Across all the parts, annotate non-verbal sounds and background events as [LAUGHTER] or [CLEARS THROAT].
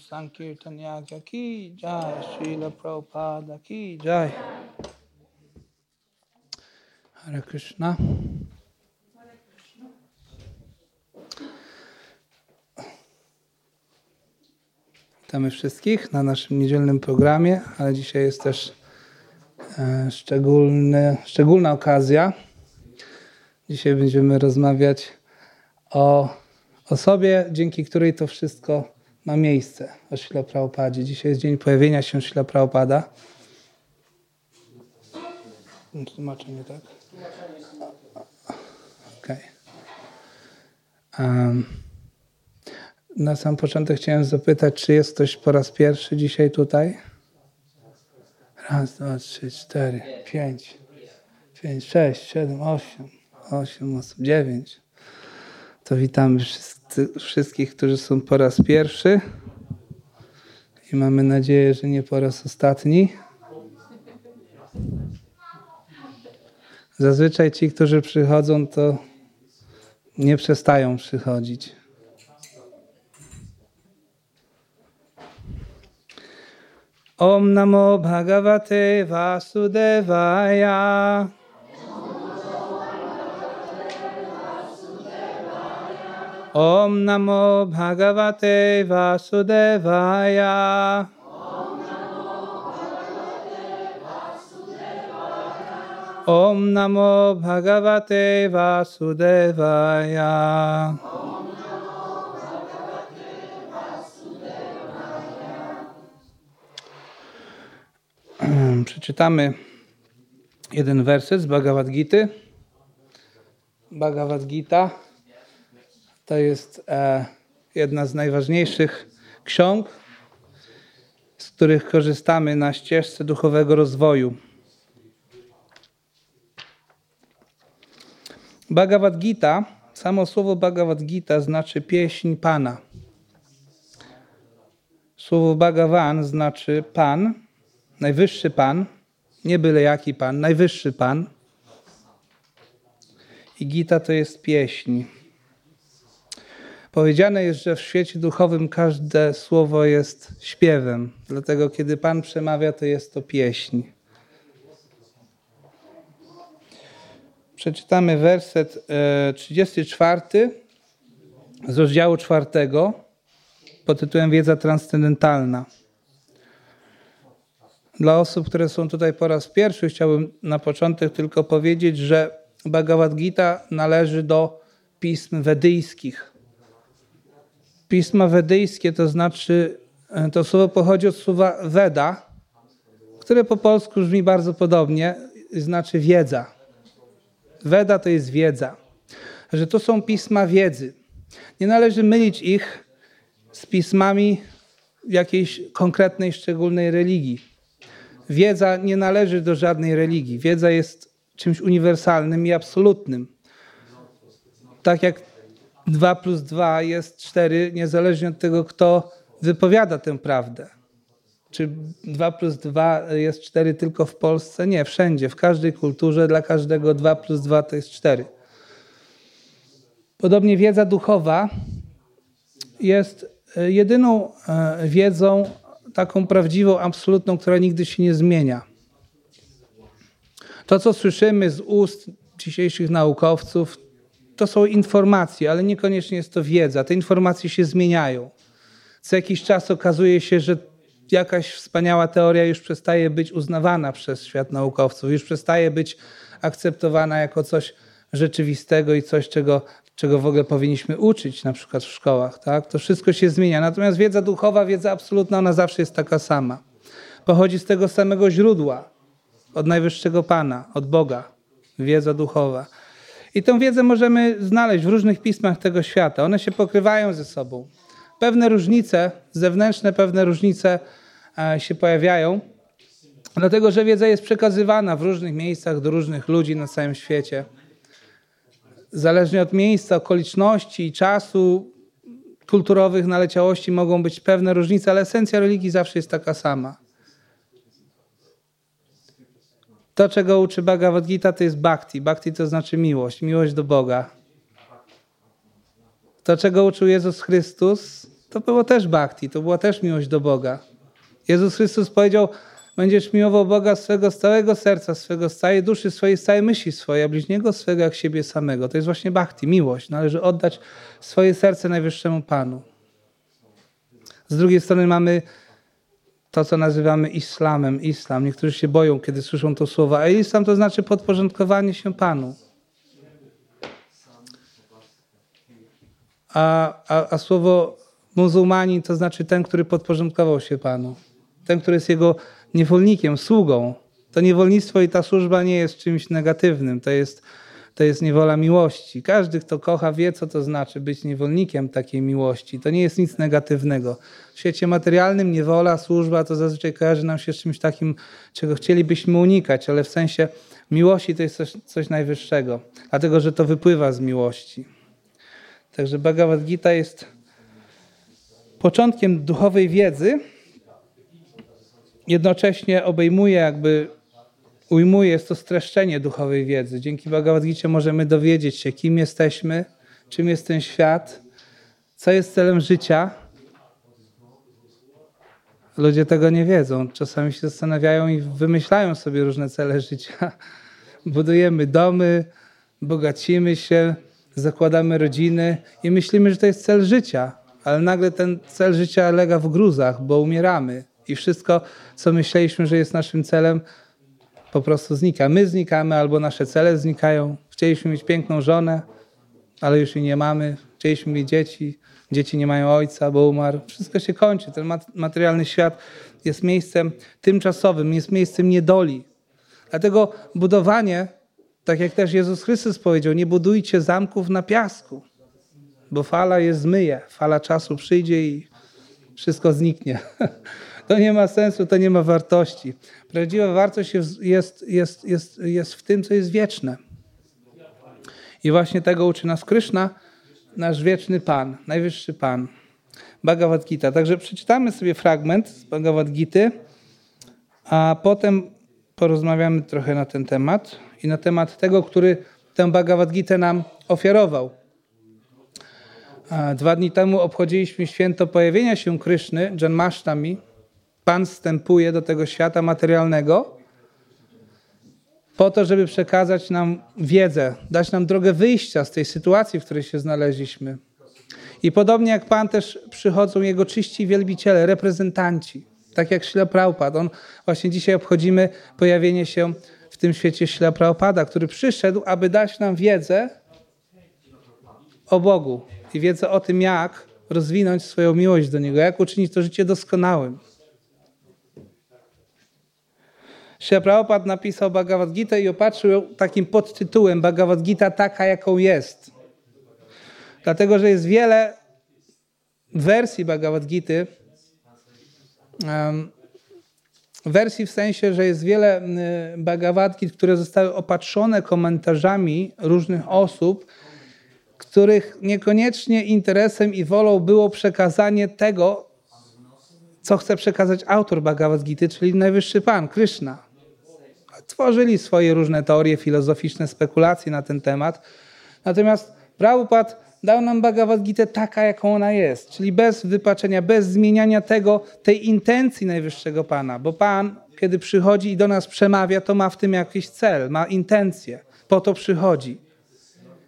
Sankirtan Yagya ki jai, Srila Prabhupada ki jai. Hare Krishna. Witamy wszystkich na naszym niedzielnym programie, ale dzisiaj jest też e, szczególny, szczególna okazja. Dzisiaj będziemy rozmawiać o osobie, dzięki której to wszystko ma miejsce, o Śla Prabhupadzie. Dzisiaj jest dzień pojawienia się Śla Prabhupada. Tłumaczenie, tak? Okej. Okay. Um, na sam początek chciałem zapytać, czy jest ktoś po raz pierwszy dzisiaj tutaj? Raz, dwa, trzy, cztery, pięć, pięć, sześć, siedem, osiem, osiem osób, dziewięć. To witamy wszyscy, wszystkich, którzy są po raz pierwszy i mamy nadzieję, że nie po raz ostatni. Zazwyczaj ci, którzy przychodzą, to nie przestają przychodzić. Om Namo Bhagavate Vasudevaya. Om Namo Bhagavate Vasudevaya. Om Namo Bhagavate Vasudevaya. [CLEARS THROAT] Przeczytamy jeden werset z Bhagavad Gita. Bhagavad Gita to jest e, jedna z najważniejszych ksiąg, z których korzystamy na ścieżce duchowego rozwoju. Bhagavad Gita, samo słowo Bhagavad Gita znaczy pieśń Pana. Słowo Bhagavan znaczy Pan, najwyższy Pan, nie byle jaki Pan, najwyższy Pan. I Gita to jest pieśń. Powiedziane jest, że w świecie duchowym każde słowo jest śpiewem, dlatego kiedy Pan przemawia, to jest to pieśń. Przeczytamy werset 34 z rozdziału 4 pod tytułem Wiedza transcendentalna. Dla osób, które są tutaj po raz pierwszy, chciałbym na początek tylko powiedzieć, że Bhagavad Gita należy do pism wedyjskich. Pisma wedyjskie to znaczy, to słowo pochodzi od słowa Veda, które po polsku brzmi bardzo podobnie, znaczy wiedza. Weda to jest wiedza. Że to są pisma wiedzy. Nie należy mylić ich z pismami jakiejś konkretnej, szczególnej religii. Wiedza nie należy do żadnej religii. Wiedza jest czymś uniwersalnym i absolutnym. Tak jak 2 plus 2 jest 4, niezależnie od tego, kto wypowiada tę prawdę. Czy 2 plus 2 jest 4 tylko w Polsce? Nie, wszędzie, w każdej kulturze, dla każdego 2 plus 2 to jest 4. Podobnie wiedza duchowa jest jedyną wiedzą taką prawdziwą, absolutną, która nigdy się nie zmienia. To, co słyszymy z ust dzisiejszych naukowców, to są informacje, ale niekoniecznie jest to wiedza. Te informacje się zmieniają. Co jakiś czas okazuje się, że jakaś wspaniała teoria już przestaje być uznawana przez świat naukowców, już przestaje być akceptowana jako coś rzeczywistego i coś, czego, czego w ogóle powinniśmy uczyć, na przykład w szkołach. Tak? To wszystko się zmienia. Natomiast wiedza duchowa, wiedza absolutna, ona zawsze jest taka sama. Pochodzi z tego samego źródła, od Najwyższego Pana, od Boga. Wiedza duchowa. I tę wiedzę możemy znaleźć w różnych pismach tego świata. One się pokrywają ze sobą. Pewne różnice, zewnętrzne pewne różnice się pojawiają, dlatego że wiedza jest przekazywana w różnych miejscach do różnych ludzi na całym świecie. Zależnie od miejsca, okoliczności, czasu, kulturowych naleciałości mogą być pewne różnice, ale esencja religii zawsze jest taka sama. To, czego uczy Bhagavad Gita, to jest bhakti. Bhakti to znaczy miłość, miłość do Boga. To, czego uczył Jezus Chrystus, to było też bhakti, to była też miłość do Boga. Jezus Chrystus powiedział, będziesz miłował Boga swego całego serca, swego z całej duszy, swojej z całej myśli swojej, a bliźniego swego jak siebie samego. To jest właśnie bhakti, miłość. Należy oddać swoje serce Najwyższemu Panu. Z drugiej strony mamy to, co nazywamy islamem, islam. Niektórzy się boją, kiedy słyszą to słowo, a islam to znaczy podporządkowanie się Panu. A, a, a słowo muzułmanin to znaczy ten, który podporządkował się Panu. Ten, który jest jego niewolnikiem, sługą. To niewolnictwo i ta służba nie jest czymś negatywnym. To jest, to jest niewola miłości. Każdy, kto kocha, wie, co to znaczy być niewolnikiem takiej miłości. To nie jest nic negatywnego. W świecie materialnym niewola, służba to zazwyczaj kojarzy nam się z czymś takim, czego chcielibyśmy unikać, ale w sensie miłości to jest coś, coś najwyższego, dlatego że to wypływa z miłości. Także Bhagavad Gita jest początkiem duchowej wiedzy, jednocześnie obejmuje jakby, ujmuje, jest to streszczenie duchowej wiedzy. Dzięki Bhagavad Gita możemy dowiedzieć się, kim jesteśmy, czym jest ten świat, co jest celem życia. Ludzie tego nie wiedzą. Czasami się zastanawiają i wymyślają sobie różne cele życia. [LAUGHS] Budujemy domy, bogacimy się, zakładamy rodziny i myślimy, że to jest cel życia, ale nagle ten cel życia lega w gruzach, bo umieramy i wszystko, co myśleliśmy, że jest naszym celem, po prostu znika. My znikamy albo nasze cele znikają. Chcieliśmy mieć piękną żonę, ale już jej nie mamy. Chcieliśmy mieć dzieci, dzieci nie mają ojca, bo umarł. Wszystko się kończy. Ten materialny świat jest miejscem tymczasowym, jest miejscem niedoli. Dlatego budowanie tak jak też Jezus Chrystus powiedział, nie budujcie zamków na piasku, bo fala je zmyje, fala czasu przyjdzie i wszystko zniknie. [LAUGHS] To nie ma sensu, to nie ma wartości. Prawdziwa wartość jest, jest, jest, jest, jest w tym, co jest wieczne. I właśnie tego uczy nas Kryszna, nasz wieczny Pan, najwyższy Pan. Bhagavad Gita. Także przeczytamy sobie fragment z Bhagavad Gity, a potem porozmawiamy trochę na ten temat i na temat tego, który tę Bhagavad Gita nam ofiarował. Dwa dni temu obchodziliśmy święto pojawienia się Kryszny, Janmashtami. Pan wstępuje do tego świata materialnego po to, żeby przekazać nam wiedzę, dać nam drogę wyjścia z tej sytuacji, w której się znaleźliśmy. I podobnie jak Pan też przychodzą Jego czyści wielbiciele, reprezentanci, tak jak Śla. On właśnie dzisiaj obchodzimy pojawienie się w tym świecie Śla który przyszedł, aby dać nam wiedzę o Bogu i wiedzę o tym, jak rozwinąć swoją miłość do Niego, jak uczynić to życie doskonałym. Śla Prabhupada napisał Bhagavad Gita i opatrzył takim podtytułem Bhagavad Gita taka, jaką jest. Dlatego, że jest wiele wersji Bhagavad Gity, wersji w sensie, że jest wiele Bhagavad Git, które zostały opatrzone komentarzami różnych osób, których niekoniecznie interesem i wolą było przekazanie tego, co chce przekazać autor Bhagavad Gita, czyli Najwyższy Pan, Krishna. Tworzyli swoje różne teorie filozoficzne, spekulacje na ten temat. Natomiast Prabhupada dał nam Bhagavad Gita taka, jaką ona jest, czyli bez wypaczenia, bez zmieniania tego, tej intencji Najwyższego Pana, bo Pan, kiedy przychodzi i do nas przemawia, to ma w tym jakiś cel, ma intencję, po to przychodzi.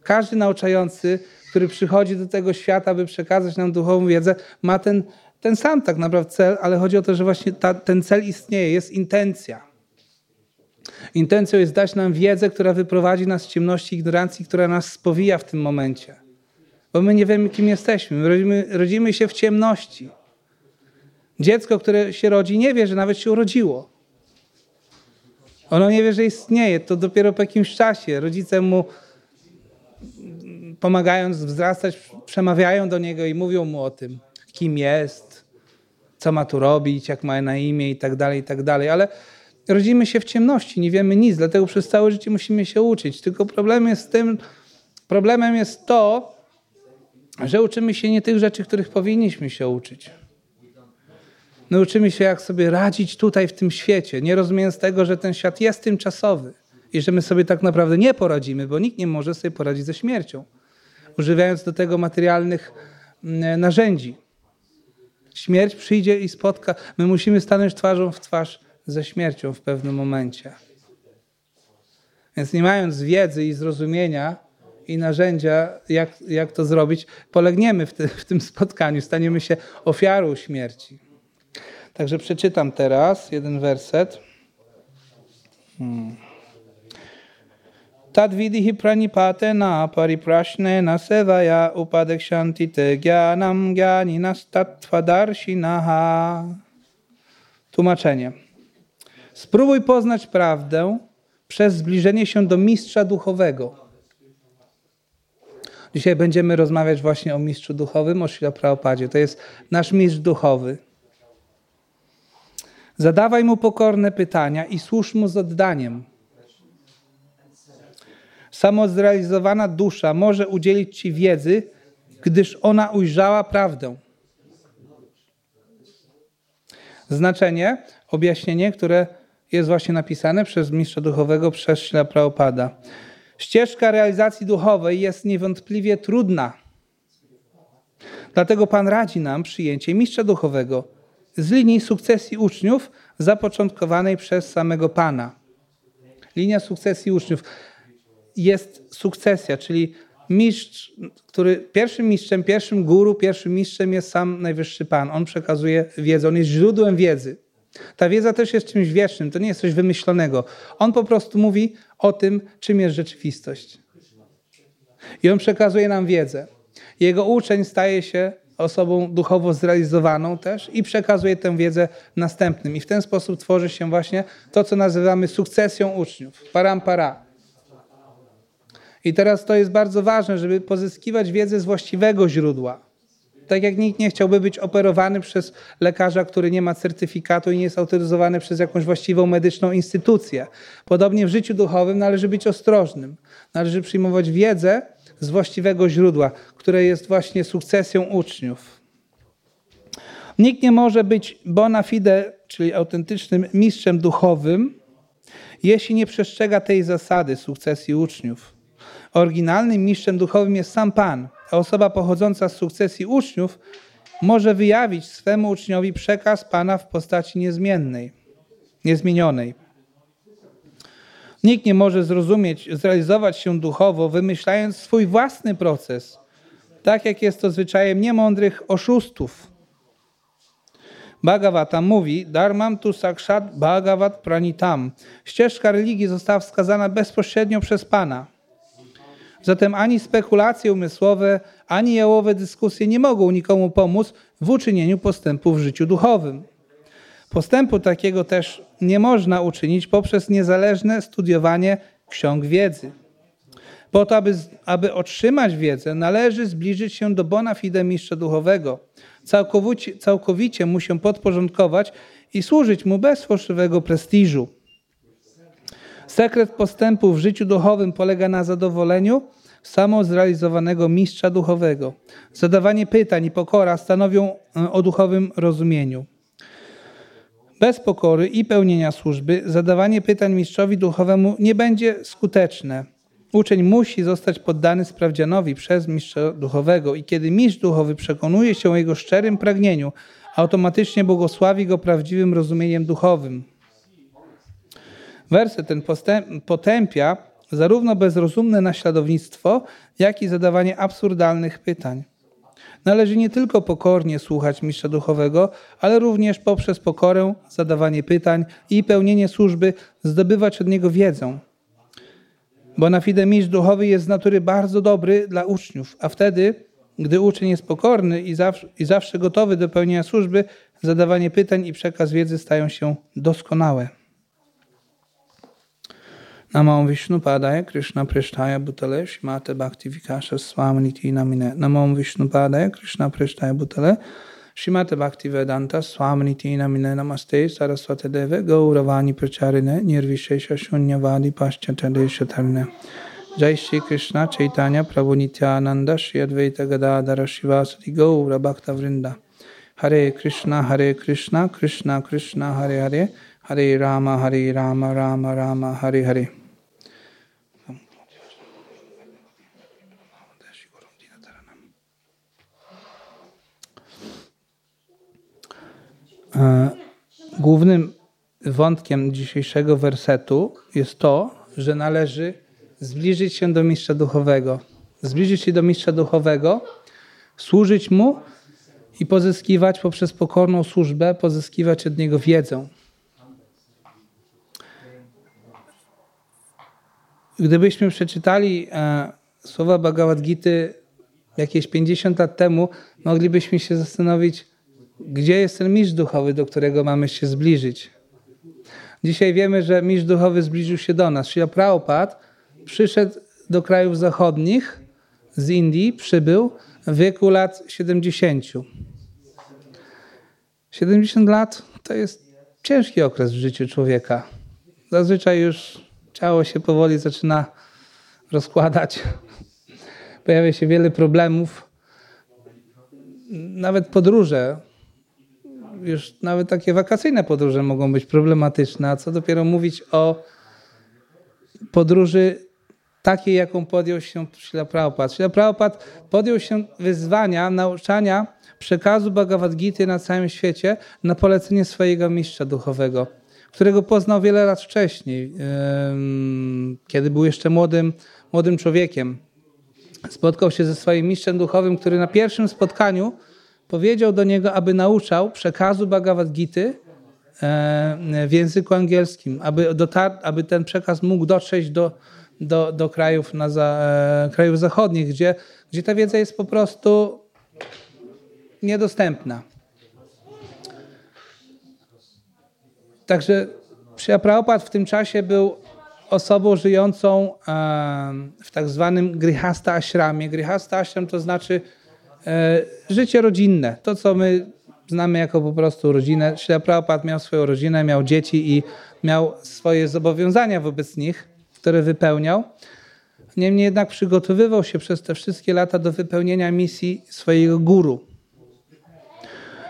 Każdy nauczający, który przychodzi do tego świata, by przekazać nam duchową wiedzę, ma ten, ten sam tak naprawdę cel, ale chodzi o to, że właśnie ta, ten cel istnieje, jest intencja. Intencją jest dać nam wiedzę, która wyprowadzi nas z ciemności ignorancji, która nas spowija w tym momencie bo my nie wiemy, kim jesteśmy. My rodzimy, rodzimy się w ciemności. Dziecko, które się rodzi, nie wie, że nawet się urodziło. Ono nie wie, że istnieje. To dopiero po jakimś czasie. Rodzice mu pomagając wzrastać, przemawiają do niego i mówią mu o tym, kim jest, co ma tu robić, jak ma na imię i tak dalej, i tak dalej. Ale rodzimy się w ciemności, nie wiemy nic, dlatego przez całe życie musimy się uczyć. Tylko problem jest tym, problemem jest to, że uczymy się nie tych rzeczy, których powinniśmy się uczyć. My uczymy się, jak sobie radzić tutaj w tym świecie, nie rozumiejąc tego, że ten świat jest tymczasowy i że my sobie tak naprawdę nie poradzimy, bo nikt nie może sobie poradzić ze śmiercią, używając do tego materialnych mm, narzędzi. Śmierć przyjdzie i spotka. My musimy stanąć twarzą w twarz ze śmiercią w pewnym momencie. Więc nie mając wiedzy i zrozumienia i narzędzia, jak, jak to zrobić, polegniemy w, te, w tym spotkaniu, staniemy się ofiarą śmierci. Także przeczytam teraz jeden werset. Hmm. Tadvidihi pranipatena pariprashnena sevaya upadekshantite gyanam gyaniнаstatvadarshinaha. Tłumaczenie. Spróbuj poznać prawdę przez zbliżenie się do mistrza duchowego. Dzisiaj będziemy rozmawiać właśnie o mistrzu duchowym, o Prabhupadzie. To jest nasz mistrz duchowy. Zadawaj mu pokorne pytania i służ mu z oddaniem. Samozrealizowana dusza może udzielić ci wiedzy, gdyż ona ujrzała prawdę. Znaczenie, objaśnienie, które jest właśnie napisane przez mistrza duchowego, przez Śla. Ścieżka realizacji duchowej jest niewątpliwie trudna. Dlatego Pan radzi nam przyjęcie mistrza duchowego z linii sukcesji uczniów zapoczątkowanej przez samego Pana. Linia sukcesji uczniów jest sukcesja, czyli mistrz, który pierwszym mistrzem, pierwszym guru, pierwszym mistrzem jest sam Najwyższy Pan. On przekazuje wiedzę, on jest źródłem wiedzy. Ta wiedza też jest czymś wiecznym, to nie jest coś wymyślonego. On po prostu mówi o tym, czym jest rzeczywistość. I on przekazuje nam wiedzę. Jego uczeń staje się osobą duchowo zrealizowaną też i przekazuje tę wiedzę następnym. I w ten sposób tworzy się właśnie to, co nazywamy sukcesją uczniów. Parampara. I teraz to jest bardzo ważne, żeby pozyskiwać wiedzę z właściwego źródła. Tak jak nikt nie chciałby być operowany przez lekarza, który nie ma certyfikatu i nie jest autoryzowany przez jakąś właściwą medyczną instytucję. Podobnie w życiu duchowym należy być ostrożnym. Należy przyjmować wiedzę z właściwego źródła, które jest właśnie sukcesją uczniów. Nikt nie może być bona fide, czyli autentycznym mistrzem duchowym, jeśli nie przestrzega tej zasady sukcesji uczniów. Oryginalnym mistrzem duchowym jest sam Pan, a osoba pochodząca z sukcesji uczniów może wyjawić swemu uczniowi przekaz Pana w postaci niezmiennej, niezmienionej. Nikt nie może zrozumieć, zrealizować się duchowo, wymyślając swój własny proces, tak jak jest to zwyczajem niemądrych oszustów. Bhagavata mówi, Dharmam tu sakshat Bhagavat pranitam. Ścieżka religii została wskazana bezpośrednio przez Pana. Zatem ani spekulacje umysłowe, ani jałowe dyskusje nie mogą nikomu pomóc w uczynieniu postępu w życiu duchowym. Postępu takiego też nie można uczynić poprzez niezależne studiowanie ksiąg wiedzy. Po to, aby, aby otrzymać wiedzę, należy zbliżyć się do bona fide mistrza duchowego. Całkowicie, całkowicie mu się podporządkować i służyć mu bez fałszywego prestiżu. Sekret postępu w życiu duchowym polega na zadowoleniu samozrealizowanego mistrza duchowego. Zadawanie pytań i pokora stanowią e, o duchowym rozumieniu. Bez pokory i pełnienia służby zadawanie pytań mistrzowi duchowemu nie będzie skuteczne. Uczeń musi zostać poddany sprawdzianowi przez mistrza duchowego i kiedy mistrz duchowy przekonuje się o jego szczerym pragnieniu, automatycznie błogosławi go prawdziwym rozumieniem duchowym. Werset ten potępia zarówno bezrozumne naśladownictwo, jak i zadawanie absurdalnych pytań. Należy nie tylko pokornie słuchać mistrza duchowego, ale również poprzez pokorę, zadawanie pytań i pełnienie służby zdobywać od niego wiedzę. Bo na fide mistrz duchowy jest z natury bardzo dobry dla uczniów, a wtedy, gdy uczeń jest pokorny i zawsze, i zawsze gotowy do pełnienia służby, zadawanie pytań i przekaz wiedzy stają się doskonałe. Namo Vishnu Padaya Krishna Prishtaya Bhutale Shimate Bhakti Vikasha Swaminiti Namine Namo Vishnu Padaya Krishna Prishtaya Bhutale Shimate Bhakti Vedanta Swaminiti Namine Namaste Saraswate Deve Gauravani Pracharine Nirvishesha Shunyavadi Paschatadesha Tarine Jai Shri Krishna Chaitanya Prabhu Nityananda Shri Advaita Gadadara Shivasati Gaura Bhakta Vrinda. Hare Krishna Hare Krishna Krishna Krishna Hare Hare. Hare Rama Hare Rama Rama Rama Hare Hare E, głównym wątkiem dzisiejszego wersetu jest to, że należy zbliżyć się do mistrza duchowego. Zbliżyć się do mistrza duchowego, służyć mu i pozyskiwać poprzez pokorną służbę, pozyskiwać od niego wiedzę. Gdybyśmy przeczytali e, słowa Bhagavad Gita jakieś 50 lat temu, moglibyśmy się zastanowić, gdzie jest ten mistrz duchowy, do którego mamy się zbliżyć. Dzisiaj wiemy, że mistrz duchowy zbliżył się do nas. Srila Prabhupada przyszedł do krajów zachodnich, z Indii, przybył w wieku lat 70. 70 lat to jest ciężki okres w życiu człowieka. Zazwyczaj już ciało się powoli zaczyna rozkładać. Pojawia się wiele problemów. Nawet podróże, już nawet takie wakacyjne podróże mogą być problematyczne, a co dopiero mówić o podróży takiej, jaką podjął się Srila Prabhupada. Srila Prabhupada podjął się wyzwania nauczania przekazu Bhagavad Gita na całym świecie na polecenie swojego mistrza duchowego, którego poznał wiele lat wcześniej, kiedy był jeszcze młodym, młodym człowiekiem. Spotkał się ze swoim mistrzem duchowym, który na pierwszym spotkaniu powiedział do niego, aby nauczał przekazu Bhagavad Gita w języku angielskim, aby, dotar- aby ten przekaz mógł dotrzeć do, do, do krajów, na za, e, krajów zachodnich, gdzie, gdzie ta wiedza jest po prostu niedostępna. Także Prabhupada w tym czasie był osobą żyjącą w tak zwanym grihasta ashramie. Grihasta ashram to znaczy e, życie rodzinne. To, co my znamy jako po prostu rodzinę. Śla Prabhupada miał swoją rodzinę, miał dzieci i miał swoje zobowiązania wobec nich, które wypełniał. Niemniej jednak przygotowywał się przez te wszystkie lata do wypełnienia misji swojego guru.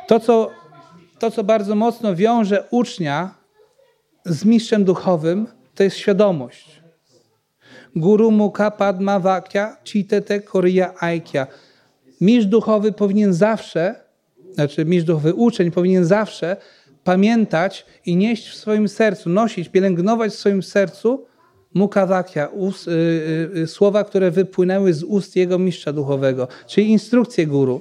To, co, to, co bardzo mocno wiąże ucznia z mistrzem duchowym, to jest świadomość. Guru Mukha Padma Vakya Chitete Korea Aikya. Mistrz duchowy powinien zawsze, znaczy mistrz duchowy uczeń powinien zawsze pamiętać i nieść w swoim sercu, nosić, pielęgnować w swoim sercu Mukavakia, y, y, y, słowa, które wypłynęły z ust jego mistrza duchowego, czyli instrukcje guru.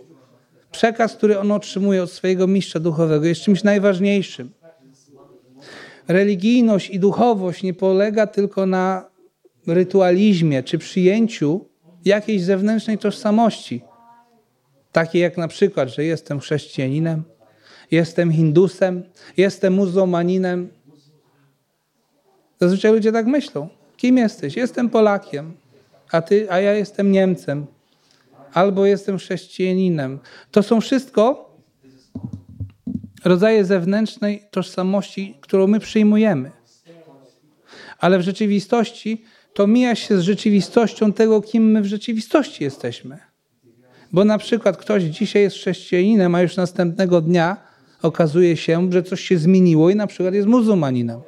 Przekaz, który on otrzymuje od swojego mistrza duchowego, jest czymś najważniejszym. Religijność i duchowość nie polega tylko na rytualizmie czy przyjęciu jakiejś zewnętrznej tożsamości. Takiej jak na przykład, że jestem chrześcijaninem, jestem hindusem, jestem muzułmaninem. Zazwyczaj ludzie tak myślą. Kim jesteś? Jestem Polakiem, a, ty, a ja jestem Niemcem. Albo jestem chrześcijaninem. To są wszystko rodzaje zewnętrznej tożsamości, którą my przyjmujemy. Ale w rzeczywistości to mija się z rzeczywistością tego, kim my w rzeczywistości jesteśmy. Bo na przykład ktoś dzisiaj jest chrześcijaninem, a już następnego dnia okazuje się, że coś się zmieniło i na przykład jest muzułmaninem.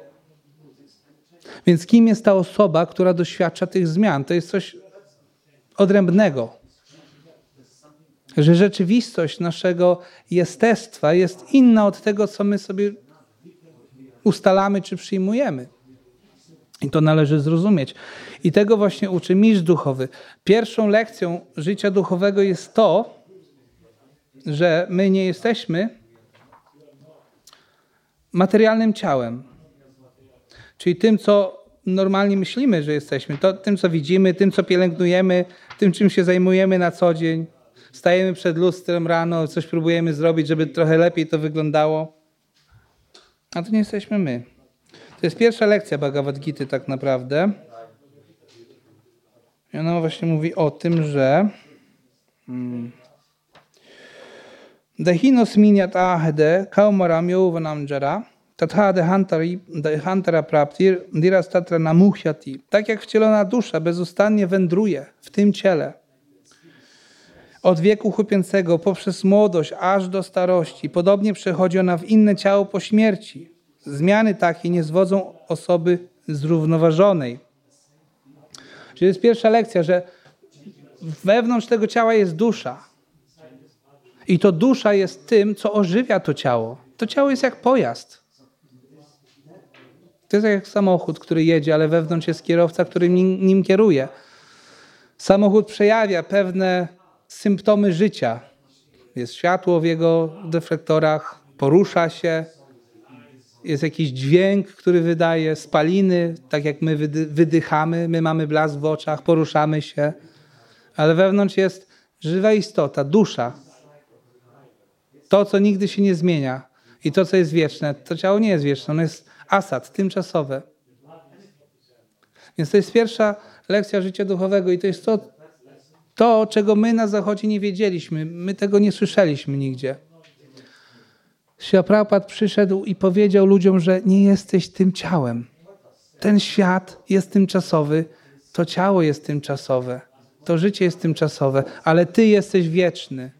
Więc kim jest ta osoba, która doświadcza tych zmian? To jest coś odrębnego. Że rzeczywistość naszego jestestwa jest inna od tego, co my sobie ustalamy czy przyjmujemy. I to należy zrozumieć. I tego właśnie uczy mistrz duchowy. Pierwszą lekcją życia duchowego jest to, że my nie jesteśmy materialnym ciałem. Czyli tym, co normalnie myślimy, że jesteśmy. To, tym, co widzimy, tym, co pielęgnujemy, tym, czym się zajmujemy na co dzień. Stajemy przed lustrem rano, coś próbujemy zrobić, żeby trochę lepiej to wyglądało. A to nie jesteśmy my. To jest pierwsza lekcja Bhagavad Gita tak naprawdę. I ona właśnie mówi o tym, że hmm, Dehinos miniat ahde kaumaram yovanam jara Tatha dehantara praptir dirastatra namuhyati. Tak jak wcielona dusza bezustannie wędruje w tym ciele. Od wieku chłopięcego poprzez młodość aż do starości. Podobnie przechodzi ona w inne ciało po śmierci. Zmiany takie nie zwodzą osoby zrównoważonej. Czyli jest pierwsza lekcja, że wewnątrz tego ciała jest dusza. I to dusza jest tym, co ożywia to ciało. To ciało jest jak pojazd. To jest jak samochód, który jedzie, ale wewnątrz jest kierowca, który nim, nim kieruje. Samochód przejawia pewne symptomy życia. Jest światło w jego deflektorach, porusza się, jest jakiś dźwięk, który wydaje, spaliny, tak jak my wydychamy, my mamy blask w oczach, poruszamy się, ale wewnątrz jest żywa istota, dusza. To, co nigdy się nie zmienia i to, co jest wieczne. To ciało nie jest wieczne, ono jest asad, tymczasowe. Więc to jest pierwsza lekcja życia duchowego i to jest to, to, czego my na Zachodzie nie wiedzieliśmy. My tego nie słyszeliśmy nigdzie. Prabhupada przyszedł i powiedział ludziom, że nie jesteś tym ciałem. Ten świat jest tymczasowy, to ciało jest tymczasowe, to życie jest tymczasowe, ale ty jesteś wieczny.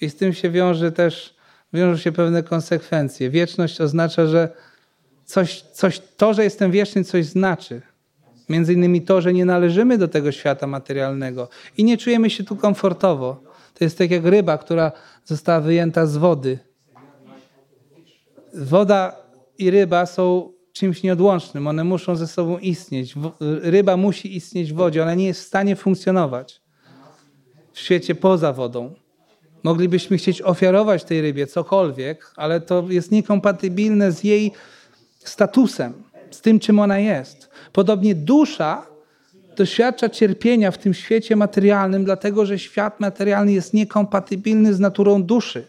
I z tym się wiąże też, wiążą się pewne konsekwencje. Wieczność oznacza, że coś, coś, to, że jestem wieczny, coś znaczy. Między innymi to, że nie należymy do tego świata materialnego i nie czujemy się tu komfortowo. To jest tak jak ryba, która została wyjęta z wody. Woda i ryba są czymś nieodłącznym. One muszą ze sobą istnieć. Ryba musi istnieć w wodzie. Ona nie jest w stanie funkcjonować w świecie poza wodą. Moglibyśmy chcieć ofiarować tej rybie cokolwiek, ale to jest niekompatybilne z jej statusem, z tym, czym ona jest. Podobnie dusza doświadcza cierpienia w tym świecie materialnym, dlatego że świat materialny jest niekompatybilny z naturą duszy.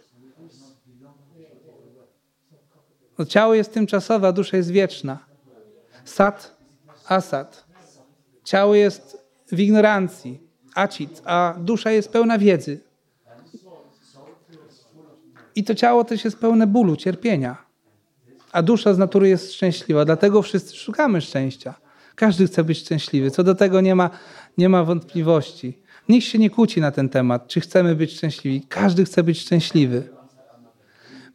No, ciało jest tymczasowe, a dusza jest wieczna. Sat, asat. Ciało jest w ignorancji, acit, a dusza jest pełna wiedzy. I to ciało też jest pełne bólu, cierpienia. A dusza z natury jest szczęśliwa, dlatego wszyscy szukamy szczęścia. Każdy chce być szczęśliwy. Co do tego nie ma, nie ma wątpliwości. Nikt się nie kłóci na ten temat, czy chcemy być szczęśliwi. Każdy chce być szczęśliwy.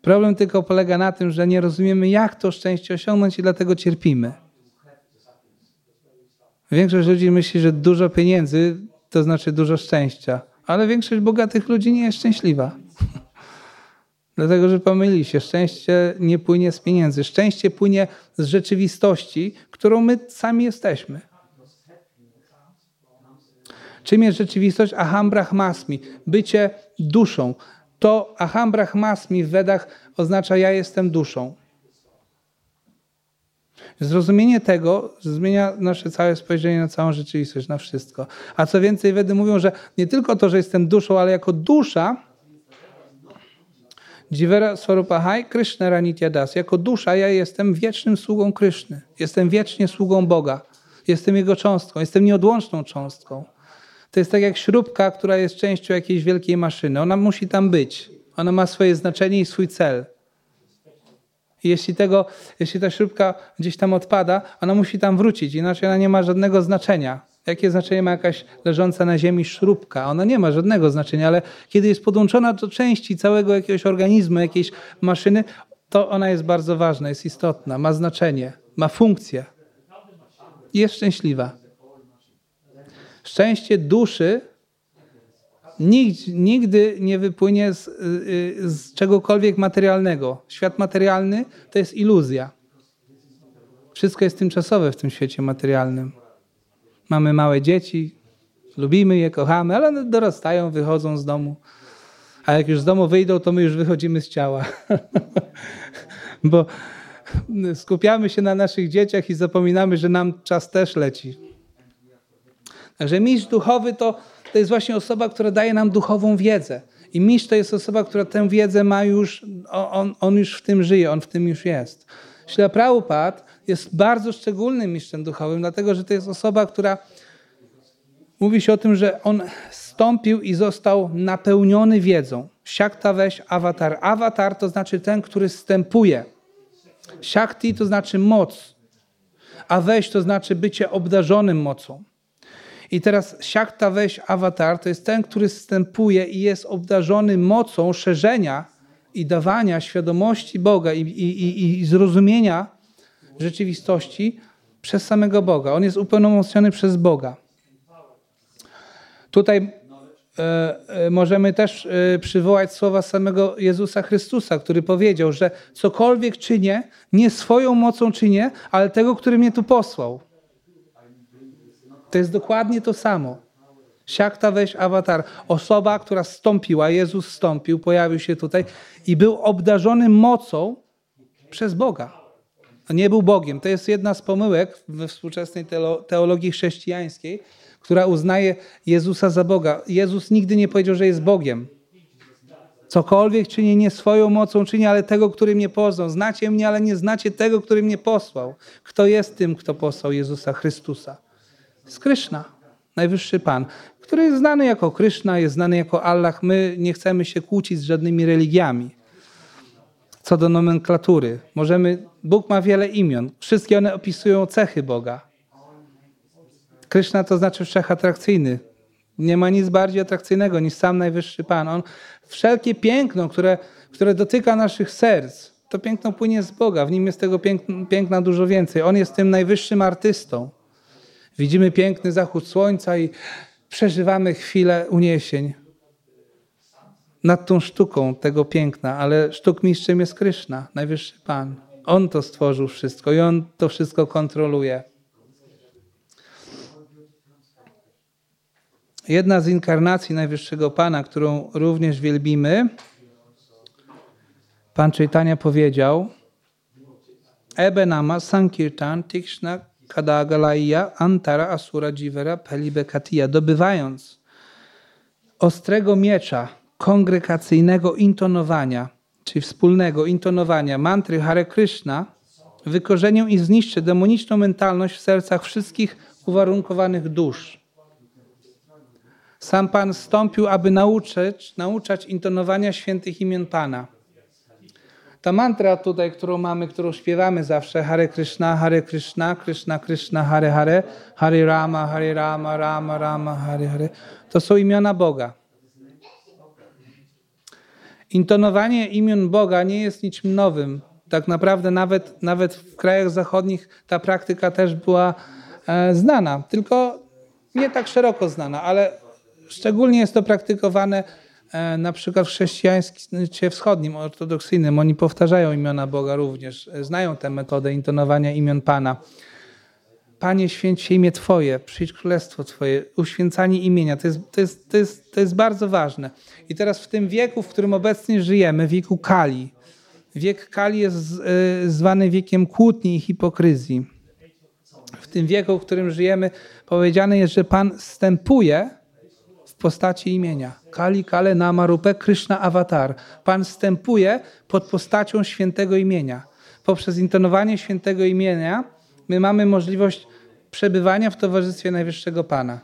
Problem tylko polega na tym, że nie rozumiemy, jak to szczęście osiągnąć i dlatego cierpimy. Większość ludzi myśli, że dużo pieniędzy to znaczy dużo szczęścia, ale większość bogatych ludzi nie jest szczęśliwa. Dlatego, że pomyli się. Szczęście nie płynie z pieniędzy. Szczęście płynie z rzeczywistości, którą my sami jesteśmy. Czym jest rzeczywistość? Aham brahmasmi, bycie duszą. To aham brahmasmi w Wedach oznacza ja jestem duszą. Zrozumienie tego zmienia nasze całe spojrzenie na całą rzeczywistość, na wszystko. A co więcej, Wedy mówią, że nie tylko to, że jestem duszą, ale jako dusza Jivera Swarupahai Krishna Ranitya Das. Jako dusza ja jestem wiecznym sługą Kryszny. Jestem wiecznie sługą Boga. Jestem Jego cząstką. Jestem nieodłączną cząstką. To jest tak jak śrubka, która jest częścią jakiejś wielkiej maszyny. Ona musi tam być. Ona ma swoje znaczenie i swój cel. Jeśli, tego, jeśli ta śrubka gdzieś tam odpada, ona musi tam wrócić, inaczej ona nie ma żadnego znaczenia. Jakie znaczenie ma jakaś leżąca na ziemi śrubka? Ona nie ma żadnego znaczenia, ale kiedy jest podłączona do części całego jakiegoś organizmu, jakiejś maszyny, to ona jest bardzo ważna, jest istotna, ma znaczenie, ma funkcję. Jest szczęśliwa. Szczęście duszy nigdy, nigdy nie wypłynie z, y, z czegokolwiek materialnego. Świat materialny to jest iluzja. Wszystko jest tymczasowe w tym świecie materialnym. Mamy małe dzieci, lubimy je, kochamy, ale dorastają, wychodzą z domu. A jak już z domu wyjdą, to my już wychodzimy z ciała. [LAUGHS] Bo skupiamy się na naszych dzieciach i zapominamy, że nam czas też leci. Także mistrz duchowy to, to jest właśnie osoba, która daje nam duchową wiedzę. I mistrz to jest osoba, która tę wiedzę ma już, on, on już w tym żyje, on w tym już jest. Śla Prabhupada jest bardzo szczególnym mistrzem duchowym, dlatego że to jest osoba, która mówi się o tym, że on stąpił i został napełniony wiedzą. Siakta weź awatar. Awatar to znaczy ten, który stępuje. Siakti to znaczy moc, a weź to znaczy bycie obdarzonym mocą. I teraz siakta weź awatar to jest ten, który stępuje i jest obdarzony mocą szerzenia i dawania świadomości Boga i, i, i, i zrozumienia rzeczywistości przez samego Boga. On jest upełnomocniony przez Boga. Tutaj e, możemy też przywołać słowa samego Jezusa Chrystusa, który powiedział, że cokolwiek czynię, nie swoją mocą czynię, ale tego, który mnie tu posłał. To jest dokładnie to samo. Siakta weź awatar. Osoba, która stąpiła, Jezus stąpił, pojawił się tutaj i był obdarzony mocą przez Boga. Nie był Bogiem. To jest jedna z pomyłek we współczesnej teologii chrześcijańskiej, która uznaje Jezusa za Boga. Jezus nigdy nie powiedział, że jest Bogiem. Cokolwiek czyni nie swoją mocą czyni, ale tego, który mnie poznał. Znacie mnie, ale nie znacie tego, który mnie posłał. Kto jest tym, kto posłał Jezusa Chrystusa? Z Kryszna, najwyższy Pan, który jest znany jako Kryszna, jest znany jako Allah. My nie chcemy się kłócić z żadnymi religiami. Co do nomenklatury, możemy, Bóg ma wiele imion. Wszystkie one opisują cechy Boga. Kryszna to znaczy wszechatrakcyjny. Nie ma nic bardziej atrakcyjnego niż sam najwyższy Pan. On wszelkie piękno, które, które dotyka naszych serc, to piękno płynie z Boga. W nim jest tego piękna dużo więcej. On jest tym najwyższym artystą. Widzimy piękny zachód słońca i przeżywamy chwilę uniesień nad tą sztuką tego piękna, ale sztukmistrzem jest Kryszna, najwyższy Pan. On to stworzył wszystko i On to wszystko kontroluje. Jedna z inkarnacji Najwyższego Pana, którą również wielbimy, Pan Chaitanya powiedział Ebe nama sankirtan tikshna kadagalaya antara asura jivera pelibekatiya, dobywając ostrego miecza kongregacyjnego intonowania, czyli wspólnego intonowania mantry Hare Krishna, wykorzenię i zniszczę demoniczną mentalność w sercach wszystkich uwarunkowanych dusz. Sam Pan stąpił, aby nauczyć, nauczać intonowania świętych imion Pana. Ta mantra tutaj, którą mamy, którą śpiewamy zawsze, Hare Krishna, Hare Krishna, Krishna Krishna, Hare Hare, Hare Rama, Hare Rama, Rama Rama, Hare Hare, to są imiona Boga. Intonowanie imion Boga nie jest niczym nowym. Tak naprawdę nawet, nawet w krajach zachodnich ta praktyka też była e, znana, tylko nie tak szeroko znana, ale szczególnie jest to praktykowane e, na przykład w chrześcijaństwie wschodnim, ortodoksyjnym. Oni powtarzają imiona Boga również, e, znają tę metodę intonowania imion Pana. Panie, święć się imię Twoje, przyjdź królestwo Twoje, uświęcanie imienia. To jest, to, jest, to, jest, to jest bardzo ważne. I teraz w tym wieku, w którym obecnie żyjemy, wieku Kali, wiek Kali jest y, zwany wiekiem kłótni i hipokryzji. W tym wieku, w którym żyjemy, powiedziane jest, że Pan stępuje w postaci imienia. Kali Kale Namarupe Krishna Avatar. Pan stępuje pod postacią świętego imienia. Poprzez intonowanie świętego imienia my mamy możliwość przebywania w towarzystwie Najwyższego Pana.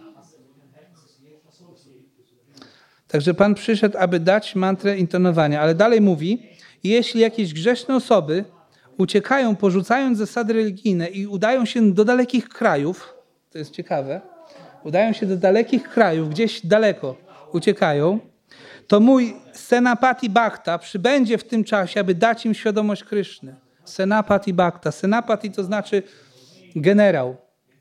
Także Pan przyszedł, aby dać mantrę intonowania, ale dalej mówi, jeśli jakieś grzeszne osoby uciekają, porzucając zasady religijne i udają się do dalekich krajów, to jest ciekawe, udają się do dalekich krajów, gdzieś daleko uciekają, to mój Senapati Bhakta przybędzie w tym czasie, aby dać im świadomość Kryszny. Senapati Bhakta. Senapati to znaczy generał,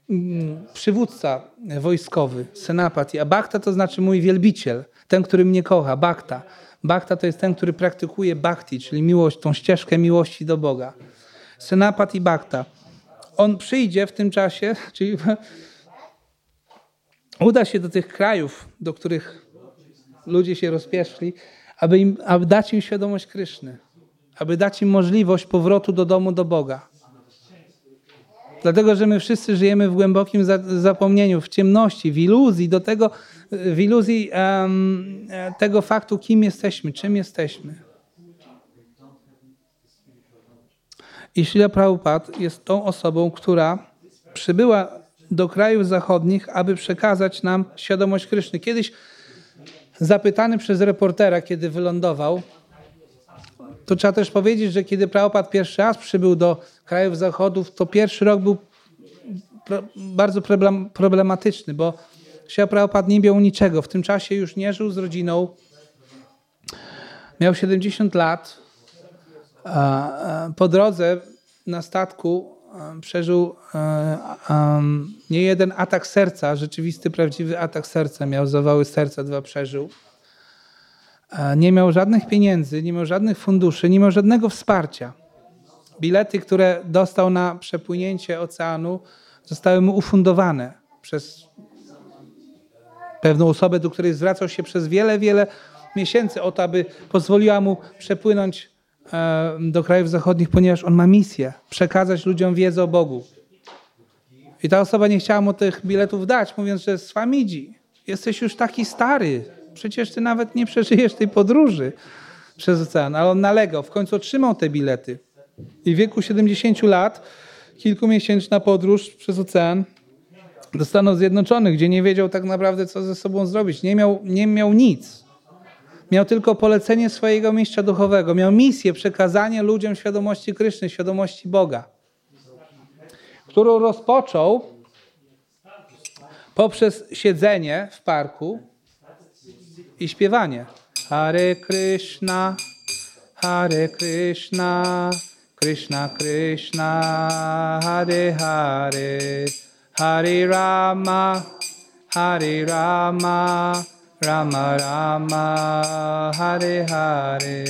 mm, przywódca wojskowy, Senapati, a Bhakta to znaczy mój wielbiciel, ten, który mnie kocha, Bhakta. Bhakta to jest ten, który praktykuje bhakti, czyli miłość, tą ścieżkę miłości do Boga. Senapati Bhakta. On przyjdzie w tym czasie, [LAUGHS] czyli uda się do tych krajów, do których ludzie się rozpieszli, aby, im, aby dać im świadomość Kryszny, aby dać im możliwość powrotu do domu, do Boga. Dlatego, że my wszyscy żyjemy w głębokim zapomnieniu, w ciemności, w iluzji, do tego, w iluzji um, tego faktu, kim jesteśmy, czym jesteśmy. I Srila Prabhupada jest tą osobą, która przybyła do krajów zachodnich, aby przekazać nam świadomość Kryszny. Kiedyś zapytany przez reportera, kiedy wylądował, to trzeba też powiedzieć, że kiedy Prabhupada pierwszy raz przybył do krajów zachodów, to pierwszy rok był bardzo problematyczny, bo Srila Prabhupada nie miał niczego. W tym czasie już nie żył z rodziną. Miał 70 lat. Po drodze na statku przeżył nie jeden atak serca, rzeczywisty, prawdziwy atak serca. Miał zawały serca, dwa przeżył. Nie miał żadnych pieniędzy, nie miał żadnych funduszy, nie miał żadnego wsparcia. Bilety, które dostał na przepłynięcie oceanu, zostały mu ufundowane przez pewną osobę, do której zwracał się przez wiele, wiele miesięcy o to, aby pozwoliła mu przepłynąć e, do krajów zachodnich, ponieważ on ma misję przekazać ludziom wiedzę o Bogu. I ta osoba nie chciała mu tych biletów dać, mówiąc, że Swamidzi, jesteś już taki stary, przecież ty nawet nie przeżyjesz tej podróży przez ocean. Ale on nalegał, w końcu otrzymał te bilety. I w wieku 70 lat, kilkumiesięczna podróż przez ocean do Stanów Zjednoczonych, gdzie nie wiedział tak naprawdę, co ze sobą zrobić. Nie miał, nie miał nic. Miał tylko polecenie swojego mistrza duchowego. Miał misję przekazania ludziom świadomości Kryszny, świadomości Boga, którą rozpoczął poprzez siedzenie w parku i śpiewanie. Hare Krishna, Hare Krishna, Krishna Krishna, Hare Hare, Hare Rama, Hare Rama, Rama Rama, Hare Hare.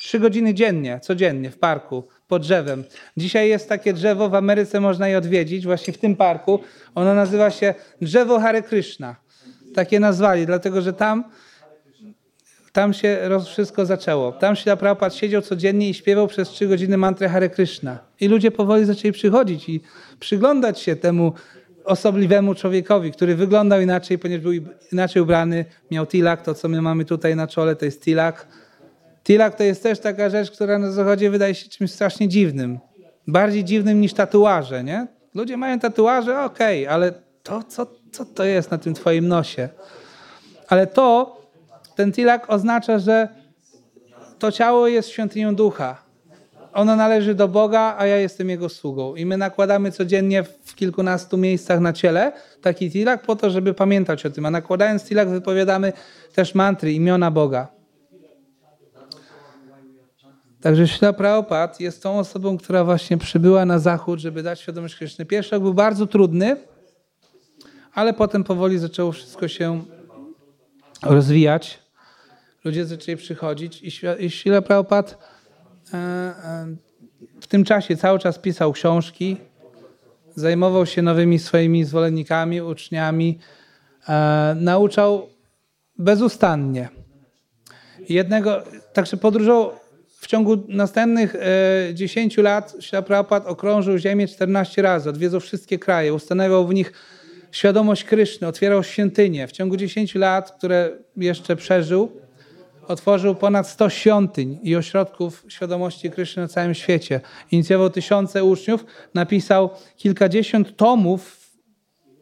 Trzy godziny dziennie, codziennie w parku, pod drzewem. Dzisiaj jest takie drzewo, w Ameryce można je odwiedzić, właśnie w tym parku. Ono nazywa się drzewo Hare Krishna. Takie nazwali, dlatego że tam tam się wszystko zaczęło. Tam się Prabhupada siedział codziennie i śpiewał przez trzy godziny mantrę Hare Krishna. I ludzie powoli zaczęli przychodzić i przyglądać się temu osobliwemu człowiekowi, który wyglądał inaczej, ponieważ był inaczej ubrany, miał tilak, to co my mamy tutaj na czole to jest tilak. Tilak to jest też taka rzecz, która na zachodzie wydaje się czymś strasznie dziwnym. Bardziej dziwnym niż tatuaże, nie? Ludzie mają tatuaże, okej, okay, ale to, co, co to jest na tym twoim nosie? Ale to, ten tilak oznacza, że to ciało jest świątynią ducha. Ono należy do Boga, a ja jestem Jego sługą. I my nakładamy codziennie w kilkunastu miejscach na ciele taki tilak po to, żeby pamiętać o tym. A nakładając tilak wypowiadamy też mantry, imiona Boga. Także Śla Prabhupada jest tą osobą, która właśnie przybyła na zachód, żeby dać świadomość Kryszny. Pierwszy rok był bardzo trudny, ale potem powoli zaczęło wszystko się rozwijać. Ludzie zaczęli przychodzić i Śla Prabhupada E, e, w tym czasie cały czas pisał książki, zajmował się nowymi swoimi zwolennikami, uczniami, e, nauczał bezustannie. Jednego, także podróżował w ciągu następnych 10 lat Ślaprapad okrążył Ziemię 14 razy, odwiedzał wszystkie kraje, ustanawiał w nich świadomość Kryszny, otwierał świątynie. W ciągu 10 lat, które jeszcze przeżył, otworzył ponad 100 świątyń i ośrodków świadomości Kryszny na całym świecie. Inicjował tysiące uczniów, napisał kilkadziesiąt tomów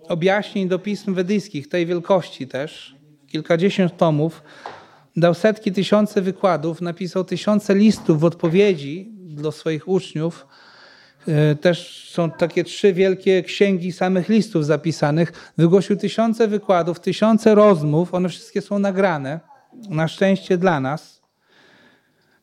objaśnień do pism wedyjskich, tej wielkości też, kilkadziesiąt tomów. Dał setki, tysiące wykładów, napisał tysiące listów w odpowiedzi do swoich uczniów. E, też są takie trzy wielkie księgi samych listów zapisanych. Wygłosił tysiące wykładów, tysiące rozmów, one wszystkie są nagrane na szczęście dla nas,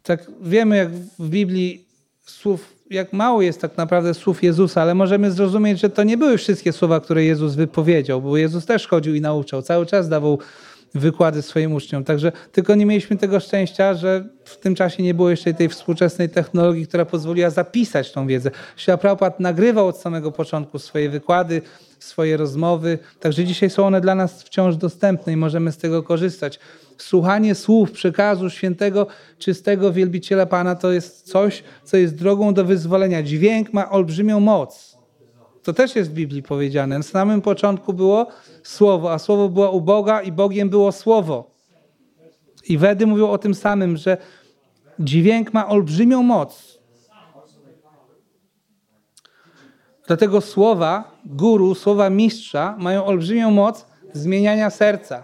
tak wiemy, jak w Biblii słów, jak mało jest tak naprawdę słów Jezusa, ale możemy zrozumieć, że to nie były wszystkie słowa, które Jezus wypowiedział, bo Jezus też chodził i nauczał, cały czas dawał wykłady swoim uczniom. Także tylko nie mieliśmy tego szczęścia, że w tym czasie nie było jeszcze tej współczesnej technologii, która pozwoliła zapisać tą wiedzę. Śla nagrywał od samego początku swoje wykłady, swoje rozmowy, także dzisiaj są one dla nas wciąż dostępne i możemy z tego korzystać słuchanie słów przekazu świętego, czystego wielbiciela Pana to jest coś, co jest drogą do wyzwolenia. Dźwięk ma olbrzymią moc. To też jest w Biblii powiedziane. Na samym początku było słowo, a słowo było u Boga i Bogiem było słowo. I Wedy mówią o tym samym, że dźwięk ma olbrzymią moc. Dlatego słowa guru, słowa mistrza mają olbrzymią moc zmieniania serca.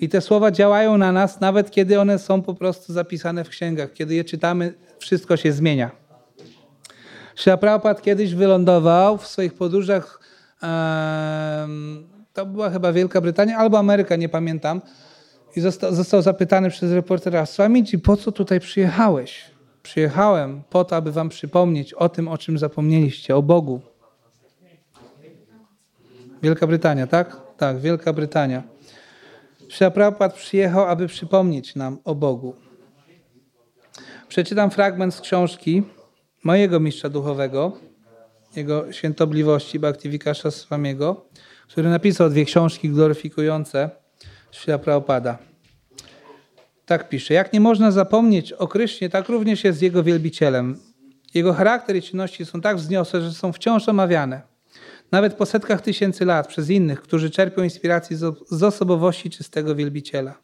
I te słowa działają na nas, nawet kiedy one są po prostu zapisane w księgach. Kiedy je czytamy, wszystko się zmienia. Srila Prabhupada kiedyś wylądował w swoich podróżach, to była chyba Wielka Brytania albo Ameryka, nie pamiętam. I został, został zapytany przez reportera, Swamici, po co tutaj przyjechałeś? Przyjechałem po to, aby wam przypomnieć o tym, o czym zapomnieliście, o Bogu. Wielka Brytania, tak? Tak, Wielka Brytania. Prabhupada przyjechał, aby przypomnieć nam o Bogu. Przeczytam fragment z książki mojego mistrza duchowego, jego świętobliwości Bhaktivikasha Swamiego, który napisał dwie książki gloryfikujące Śla Prabhupada. Tak pisze. Jak nie można zapomnieć o Krysznie, tak również jest jego wielbicielem. Jego charakter i czynności są tak wzniosłe, że są wciąż omawiane. Nawet po setkach tysięcy lat przez innych, którzy czerpią inspiracji z osobowości czystego wielbiciela.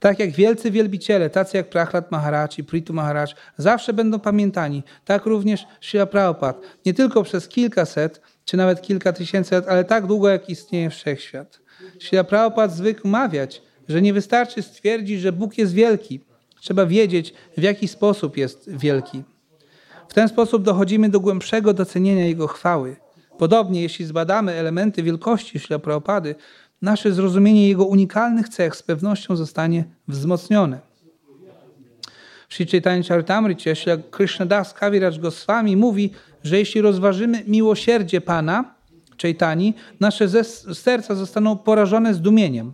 Tak jak wielcy wielbiciele, tacy jak Prachlat Maharaj i Pritu Maharaj, zawsze będą pamiętani. Tak również Srila Prabhupada. Nie tylko przez kilkaset, czy nawet kilka tysięcy lat, ale tak długo, jak istnieje wszechświat. Srila Prabhupada zwykł mawiać, że nie wystarczy stwierdzić, że Bóg jest wielki. Trzeba wiedzieć, w jaki sposób jest wielki. W ten sposób dochodzimy do głębszego docenienia Jego chwały. Podobnie, jeśli zbadamy elementy wielkości Śla Prabhupady, nasze zrozumienie Jego unikalnych cech z pewnością zostanie wzmocnione. Sri Chaitanya Charitamrita Śla Krishnadas Kaviraj Goswami mówi, że jeśli rozważymy miłosierdzie Pana, Chaitani, nasze serca zostaną porażone zdumieniem.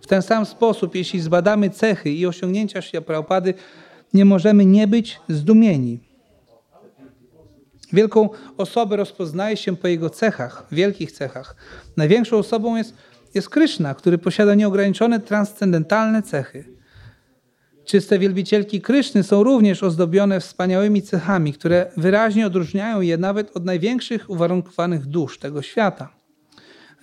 W ten sam sposób, jeśli zbadamy cechy i osiągnięcia Śla Prabhupady, nie możemy nie być zdumieni. Wielką osobę rozpoznaje się po jego cechach, wielkich cechach. Największą osobą jest, jest Kryszna, który posiada nieograniczone transcendentalne cechy. Czyste wielbicielki Kryszny są również ozdobione wspaniałymi cechami, które wyraźnie odróżniają je nawet od największych uwarunkowanych dusz tego świata.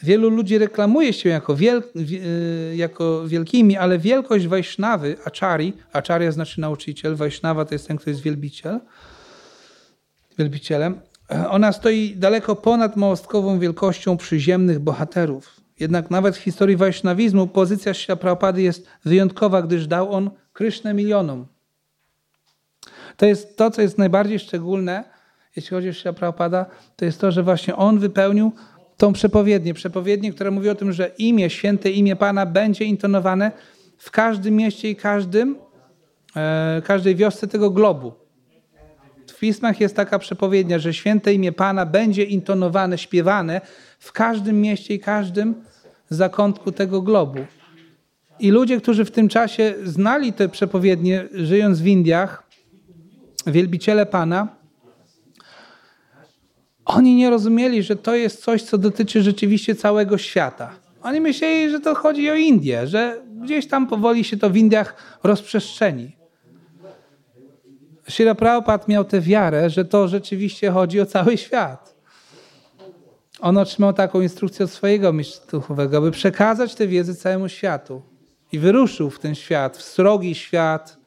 Wielu ludzi reklamuje się jako, wiel, e, jako wielkimi, ale wielkość Wajsznawy, Achari, Acharya znaczy nauczyciel, Wajsznawa to jest ten, kto jest wielbiciel, wielbicielem, ona stoi daleko ponad małostkową wielkością przyziemnych bohaterów. Jednak nawet w historii wajsznawizmu pozycja Śla Prabhupady jest wyjątkowa, gdyż dał on Krysznę milionom. To jest to, co jest najbardziej szczególne, jeśli chodzi o Śla Prabhupada, to jest to, że właśnie on wypełnił tą przepowiednię. Przepowiednię, która mówi o tym, że imię, święte imię Pana będzie intonowane w każdym mieście i każdym, e, każdej wiosce tego globu. W pismach jest taka przepowiednia, że święte imię Pana będzie intonowane, śpiewane w każdym mieście i każdym zakątku tego globu. I ludzie, którzy w tym czasie znali te przepowiednie, żyjąc w Indiach, wielbiciele Pana, oni nie rozumieli, że to jest coś, co dotyczy rzeczywiście całego świata. Oni myśleli, że to chodzi o Indię, że gdzieś tam powoli się to w Indiach rozprzestrzeni. Srila Prabhupada miał tę wiarę, że to rzeczywiście chodzi o cały świat. On otrzymał taką instrukcję od swojego mistrza duchowego, aby przekazać tę wiedzę całemu światu. I wyruszył w ten świat, w srogi świat,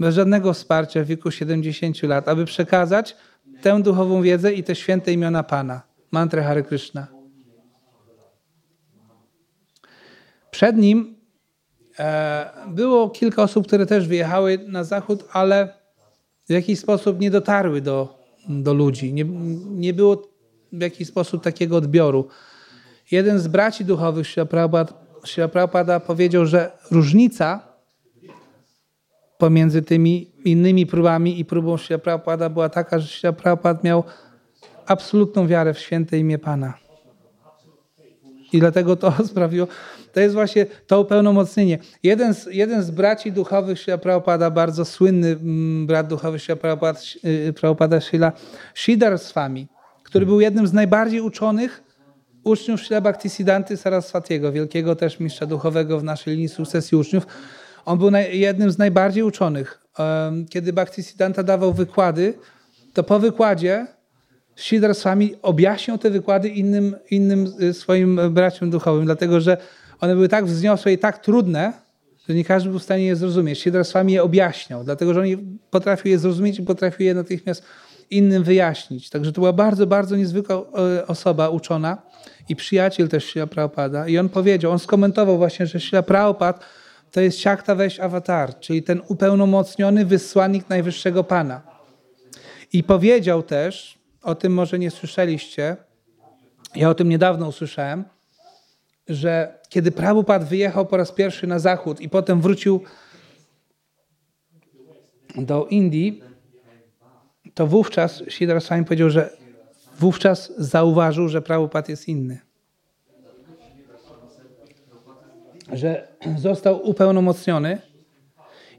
bez żadnego wsparcia w wieku 70 lat, aby przekazać tę duchową wiedzę i te święte imiona Pana. Mantrę Hare Krishna. Przed nim e, było kilka osób, które też wyjechały na zachód, ale w jakiś sposób nie dotarły do, do ludzi. Nie, nie było w jakiś sposób takiego odbioru. Jeden z braci duchowych Śla Prabhupada powiedział, że różnica pomiędzy tymi innymi próbami i próbą Śla Prabhupada była taka, że Śla Prabhupada miał absolutną wiarę w święte imię Pana. I dlatego to [LAUGHS] sprawiło, to jest właśnie to upełnomocnienie. Jeden z, jeden z braci duchowych Śla Prabhupada, bardzo słynny mm, brat duchowy Śla Prabhupada, Prabhupada Śla Shidar Swami, który był jednym z najbardziej uczonych uczniów Śla Bhaktisiddhanty Saraswatiego, wielkiego też mistrza duchowego w naszej linii sukcesji uczniów. On był jednym z najbardziej uczonych. Kiedy Bhaktisiddhanta dawał wykłady, to po wykładzie Shidar Swami objaśniał te wykłady innym, innym y, swoim braciom duchowym, dlatego że one były tak wzniosłe i tak trudne, że nie każdy był w stanie je zrozumieć. Shidar Swami je objaśniał, dlatego że on potrafił je zrozumieć i potrafił je natychmiast innym wyjaśnić. Także to była bardzo, bardzo niezwykła e, osoba uczona i przyjaciel też Srila Prabhupada. I on powiedział, on skomentował właśnie, że Srila Prabhupada to jest siakta weź awatar, czyli ten upełnomocniony wysłannik Najwyższego Pana. I powiedział też, o tym może nie słyszeliście, ja o tym niedawno usłyszałem, że kiedy Prabhupada wyjechał po raz pierwszy na zachód i potem wrócił do Indii, to wówczas Sidra Swami powiedział, że wówczas zauważył, że Prabhupada jest inny. Że został upełnomocniony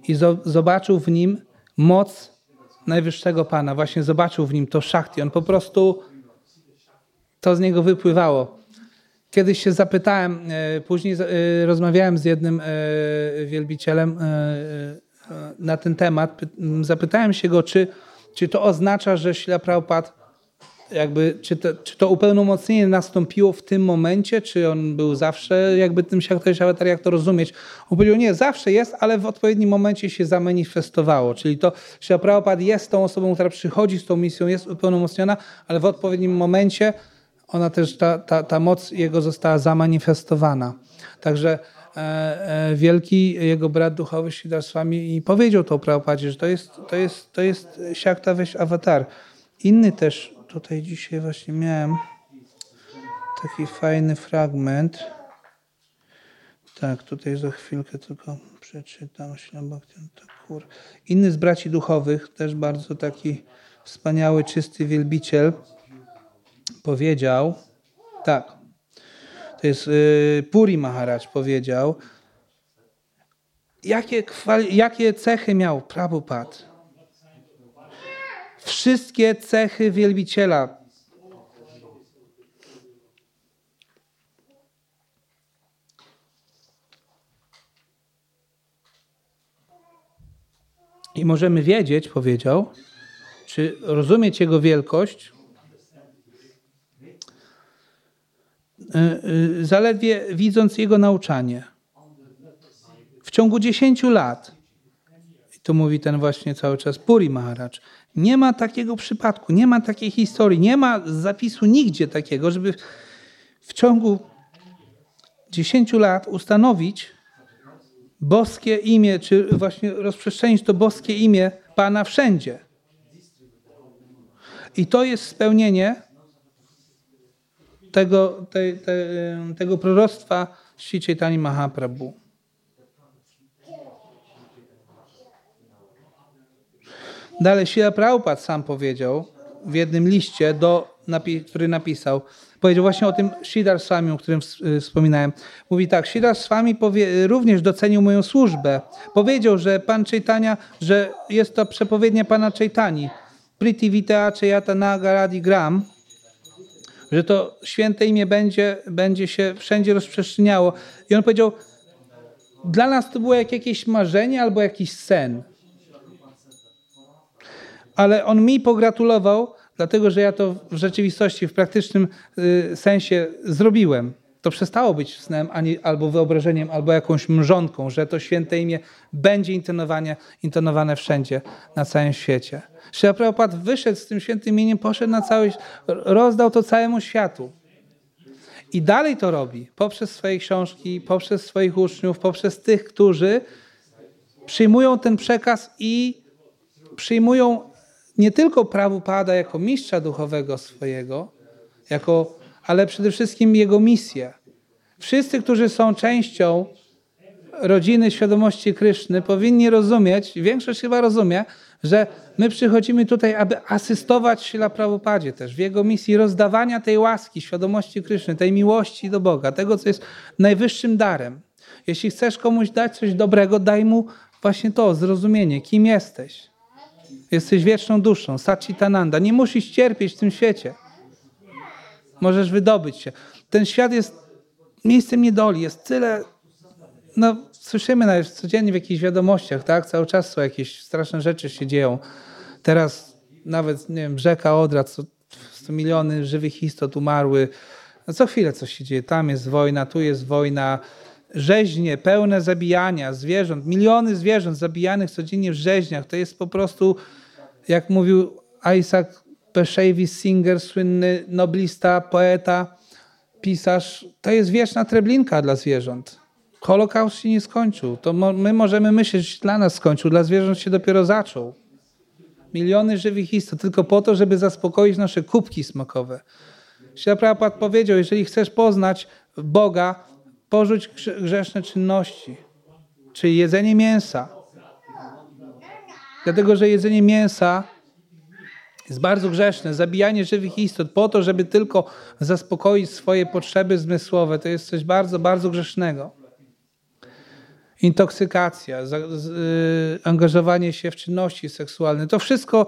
i zobaczył w nim moc Najwyższego Pana. Właśnie zobaczył w nim to szachti. On po prostu to z niego wypływało. Kiedyś się zapytałem, e, później e, rozmawiałem z jednym e, wielbicielem na ten temat. Zapytałem się go, czy, czy to oznacza, że Śla jakby, czy to, czy to upełnomocnienie nastąpiło w tym momencie, czy on był zawsze jakby tym Avatar, jak to rozumieć? On powiedział, nie, zawsze jest, ale w odpowiednim momencie się zamanifestowało, czyli to, że jest tą osobą, która przychodzi z tą misją, jest upełnomocniona, ale w odpowiednim momencie ona też, ta, ta, ta moc jego została zamanifestowana. Także wielki jego brat duchowy Siddhar Swami i powiedział to Prabhupadzie, że to jest, to jest, to jest Shakta Wesh Avatar. Inny też tutaj dzisiaj właśnie miałem taki fajny fragment. Tak, tutaj za chwilkę tylko przeczytam. Inny z braci duchowych, też bardzo taki wspaniały, czysty wielbiciel, powiedział, tak, to jest y, Puri Maharaj powiedział, jakie, jakie cechy miał Prabhupada wszystkie cechy wielbiciela. I możemy wiedzieć, powiedział, czy rozumieć Jego wielkość, y, y, zaledwie widząc Jego nauczanie. W ciągu 10 lat, i to mówi ten właśnie cały czas Puri Maharaj, nie ma takiego przypadku, nie ma takiej historii, nie ma zapisu nigdzie takiego, żeby w ciągu 10 lat ustanowić boskie imię, czy właśnie rozprzestrzenić to boskie imię Pana wszędzie. I to jest spełnienie tego, te, te, tego proroctwa Sri Mahaprabhu. Dalej Sila Prabhupada sam powiedział w jednym liście, do, który napisał, powiedział właśnie o tym Siddhar Swami, o którym y, wspominałem. Mówi tak, Siddhar Swami powie, również docenił moją służbę. Powiedział, że Pan Chaitanya, że jest to przepowiednia Pana Chaitani. Priti Vitea Chayata Nagaradi Gram, że to święte imię będzie, będzie się wszędzie rozprzestrzeniało. I on powiedział, dla nas to było jak jakieś marzenie albo jakiś sen ale on mi pogratulował, dlatego że ja to w rzeczywistości, w praktycznym y, sensie zrobiłem. To przestało być snem ani, albo wyobrażeniem, albo jakąś mrzonką, że to święte imię będzie intonowane, intonowane wszędzie, na całym świecie. Srila wyszedł z tym świętym imieniem, poszedł na cały, rozdał to całemu światu. I dalej to robi, poprzez swoje książki, poprzez swoich uczniów, poprzez tych, którzy przyjmują ten przekaz i przyjmują nie tylko Prabhupada jako mistrza duchowego swojego, jako, ale przede wszystkim jego misję. Wszyscy, którzy są częścią rodziny świadomości Kryszny, powinni rozumieć, większość chyba rozumie, że my przychodzimy tutaj, aby asystować Śla Prabhupadzie też w jego misji rozdawania tej łaski, świadomości Kryszny, tej miłości do Boga, tego, co jest najwyższym darem. Jeśli chcesz komuś dać coś dobrego, daj mu właśnie to, zrozumienie, kim jesteś. Jesteś wieczną duszą, Satchitananda. Nie musisz cierpieć w tym świecie. Możesz wydobyć się. Ten świat jest miejscem niedoli. Jest tyle... No, słyszymy nawet codziennie w jakichś wiadomościach, tak? Cały czas są jakieś straszne rzeczy się dzieją. Teraz nawet, nie wiem, rzeka Odra, co, co miliony żywych istot umarły. No co chwilę coś się dzieje. Tam jest wojna, tu jest wojna rzeźnie pełne zabijania zwierząt, miliony zwierząt zabijanych codziennie w rzeźniach. To jest po prostu jak mówił Isaac Bashevis Singer, słynny noblista, poeta, pisarz, to jest wieczna treblinka dla zwierząt. Holokaust się nie skończył. To my możemy myśleć, że dla nas skończył, dla zwierząt się dopiero zaczął. Miliony żywych istot, tylko po to, żeby zaspokoić nasze kubki smakowe. Prabhupada powiedział, jeżeli chcesz poznać Boga, porzuć grzeszne czynności, czyli jedzenie mięsa, Dlatego, że jedzenie mięsa jest bardzo grzeszne. Zabijanie żywych istot po to, żeby tylko zaspokoić swoje potrzeby zmysłowe, to jest coś bardzo, bardzo grzesznego. Intoksykacja, y, angażowanie się w czynności seksualne, to wszystko,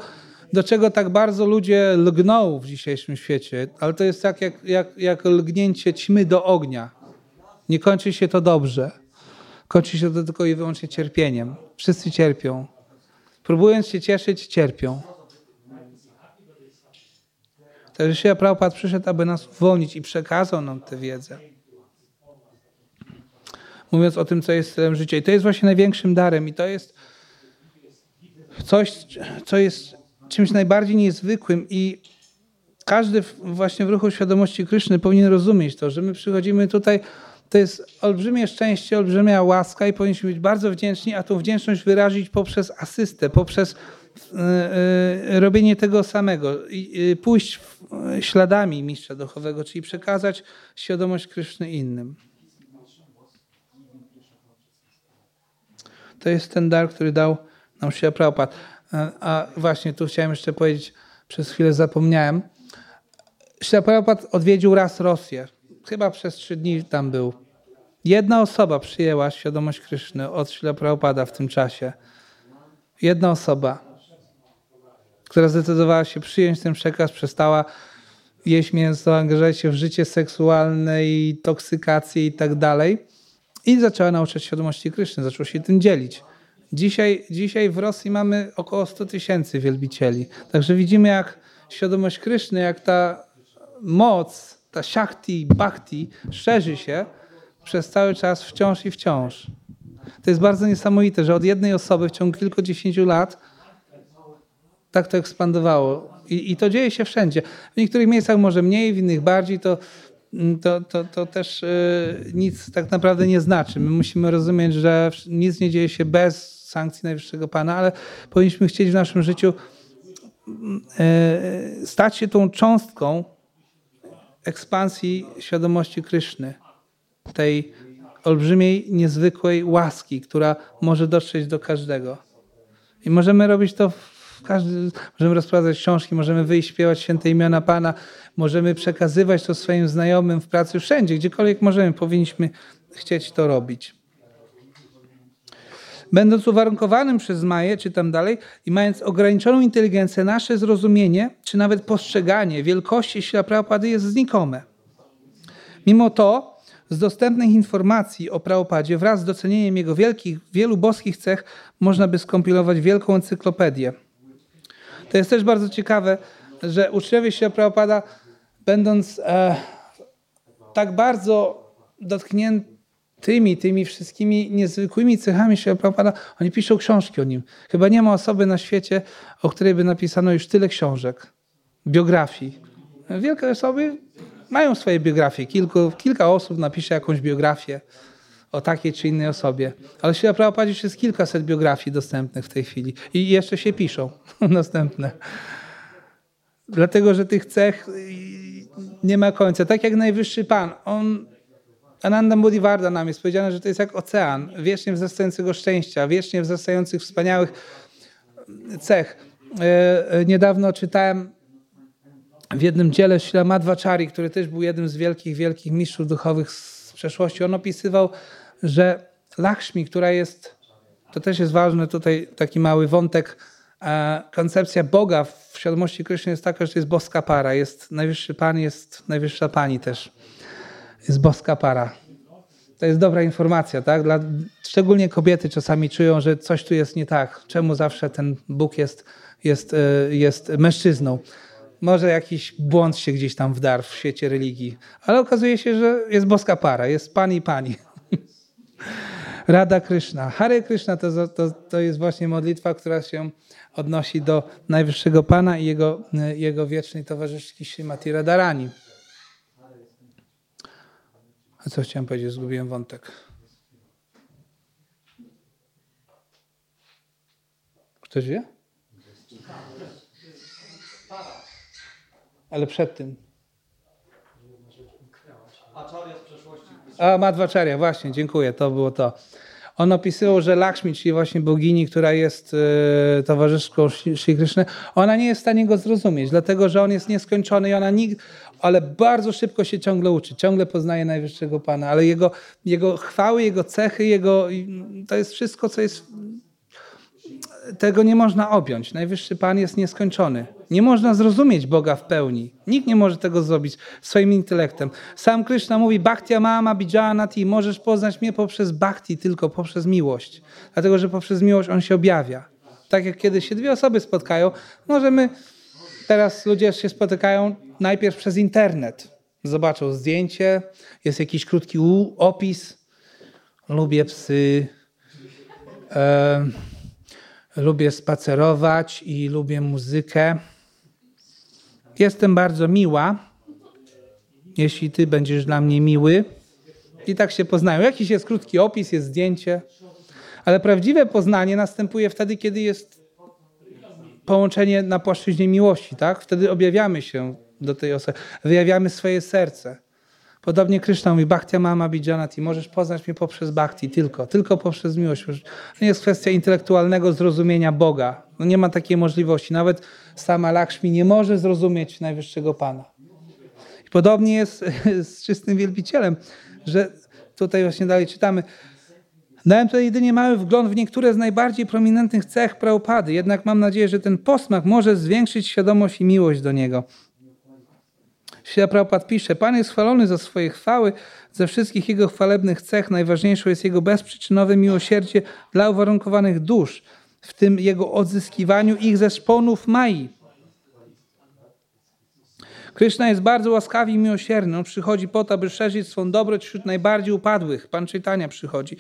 do czego tak bardzo ludzie lgną w dzisiejszym świecie, ale to jest tak jak, jak, jak lgnięcie ćmy do ognia. Nie kończy się to dobrze. Kończy się to tylko i wyłącznie cierpieniem. Wszyscy cierpią. Próbując się cieszyć, cierpią. Także się Prabhupada przyszedł, aby nas uwolnić i przekazał nam tę wiedzę. Mówiąc o tym, co jest stylem życia. I to jest właśnie największym darem. I to jest coś, co jest czymś najbardziej niezwykłym i każdy właśnie w ruchu świadomości Kryszny powinien rozumieć to, że my przychodzimy tutaj, to jest olbrzymie szczęście, olbrzymia łaska i powinniśmy być bardzo wdzięczni, a tą wdzięczność wyrazić poprzez asystę, poprzez robienie tego samego yy, pójść śladami mistrza duchowego, czyli przekazać świadomość Kryszny innym. To jest ten dar, który dał nam się Prabhupada. A właśnie tu chciałem jeszcze powiedzieć, przez chwilę zapomniałem. Prabhupada odwiedził raz Rosję. Chyba przez trzy dni tam był. Jedna osoba przyjęła świadomość Kryszny od Prabhupada w tym czasie. Jedna osoba, która zdecydowała się przyjąć ten przekaz, przestała jeść mięso, angażować się w życie seksualne i toksykację i tak dalej. I zaczęła nauczać świadomości Kryszny, zaczęła się tym dzielić. Dzisiaj, dzisiaj w Rosji mamy około 100 tysięcy wielbicieli. Także widzimy, jak świadomość Kryszny, jak ta moc, ta shakti, bhakti szerzy się przez cały czas wciąż i wciąż. To jest bardzo niesamowite, że od jednej osoby w ciągu kilkudziesięciu lat tak to ekspandowało. I, I, to dzieje się wszędzie. W niektórych miejscach może mniej, w innych bardziej. To, to, to, to też yy, nic tak naprawdę nie znaczy. My musimy rozumieć, że nic nie dzieje się bez sankcji Najwyższego Pana, ale powinniśmy chcieć w naszym życiu e, stać się tą cząstką ekspansji świadomości Kryszny, tej olbrzymiej, niezwykłej łaski, która może dotrzeć do każdego. I możemy robić to w każdy, możemy rozprowadzać książki, możemy wyjść śpiewać święte imiona Pana, możemy przekazywać to swoim znajomym w pracy, wszędzie, gdziekolwiek możemy, powinniśmy chcieć to robić. Będąc uwarunkowanym przez Maję, czytam dalej, i mając ograniczoną inteligencję, nasze zrozumienie, czy nawet postrzeganie wielkości Śla Prabhupady jest znikome. Mimo to z dostępnych informacji o Prabhupadzie wraz z docenieniem jego wielkich, wielu boskich cech można by skompilować wielką encyklopedię. To jest też bardzo ciekawe, że uczniowie Śla Prabhupada, będąc e, tak bardzo dotknięci tymi, tymi wszystkimi niezwykłymi cechami się Prabhupada, oni piszą książki o nim. Chyba nie ma osoby na świecie, o której by napisano już tyle książek, biografii. Wielkie osoby mają swoje biografie. Kilku, kilka osób napisze jakąś biografię o takiej czy innej osobie. Ale się Prabhupada już jest kilkaset biografii dostępnych w tej chwili. I jeszcze się piszą [LAUGHS] następne. Dlatego, że tych cech nie ma końca. Tak jak Najwyższy Pan. On Ananda Modivarda nam jest powiedziane, że to jest jak ocean, wiecznie wzrastającego szczęścia, wiecznie wzrastających wspaniałych cech. E, e, niedawno czytałem w jednym dziele Shila Madhvachari, który też był jednym z wielkich, wielkich mistrzów duchowych z przeszłości. On opisywał, że Lakshmi, która jest, to też jest ważny tutaj taki mały wątek, e, koncepcja Boga w świadomości Kryszny jest taka, że jest boska para. Jest najwyższy Pan, jest najwyższa Pani też jest boska para. To jest dobra informacja, tak? Dla, szczególnie kobiety czasami czują, że coś tu jest nie tak. Czemu zawsze ten Bóg jest, jest, e, jest mężczyzną? Może jakiś błąd się gdzieś tam wdarł w świecie religii, ale okazuje się, że jest boska para, jest pani i pani. Rada Krishna. Hare Krishna to, to, to jest właśnie modlitwa, która się odnosi do Najwyższego Pana i jego, jego wiecznej towarzyszki Śrimati Radharani. A co chciałem powiedzieć? Zgubiłem wątek. Ktoś wie? Ale przed tym. A, Madhvacharya, właśnie, dziękuję, to było to. On opisywał, że Lakshmi, czyli właśnie bogini, która jest e, towarzyszką Sri Krishna, ona nie jest w stanie go zrozumieć, dlatego że on jest nieskończony i ona nigdy, ale bardzo szybko się ciągle uczy, ciągle poznaje Najwyższego Pana, ale jego, jego chwały, jego cechy, jego, to jest wszystko, co jest tego nie można objąć. Najwyższy Pan jest nieskończony. Nie można zrozumieć Boga w pełni. Nikt nie może tego zrobić swoim intelektem. Sam Krishna mówi, Bhaktia mama bijanati, możesz poznać mnie poprzez bhakti, tylko poprzez miłość. Dlatego, że poprzez miłość On się objawia. Tak jak kiedy się dwie osoby spotkają, możemy, teraz ludzie się spotykają najpierw przez internet. Zobaczą zdjęcie, jest jakiś krótki opis. Lubię psy. E lubię spacerować i lubię muzykę. Jestem bardzo miła, jeśli ty będziesz dla mnie miły. I tak się poznają. Jakiś jest krótki opis, jest zdjęcie, ale prawdziwe poznanie następuje wtedy, kiedy jest połączenie na płaszczyźnie miłości, tak? Wtedy objawiamy się do tej osoby, wyjawiamy swoje serce. Podobnie Kryszna mówi, Bhakti mama bijanati, możesz poznać mnie poprzez Bhakti, tylko, tylko poprzez miłość. To nie jest kwestia intelektualnego zrozumienia Boga. No nie ma takiej możliwości. Nawet sama Lakshmi nie może zrozumieć Najwyższego Pana. I podobnie jest [LAUGHS] z czystym wielbicielem, że tutaj właśnie dalej czytamy, Dałem tutaj jedynie mały wgląd w niektóre z najbardziej prominentnych cech Prabhupady, jednak mam nadzieję, że ten posmak może zwiększyć świadomość i miłość do niego. Świat Prabhupada pisze, Pan jest chwalony za swoje chwały, ze wszystkich Jego chwalebnych cech najważniejszą jest Jego bezprzyczynowe miłosierdzie dla uwarunkowanych dusz, w tym Jego odzyskiwaniu ich ze szponów Mai. Kryszna jest bardzo łaskawy i miłosierny. On przychodzi po to, aby szerzyć swą dobroć wśród najbardziej upadłych. Pan czytania przychodzi.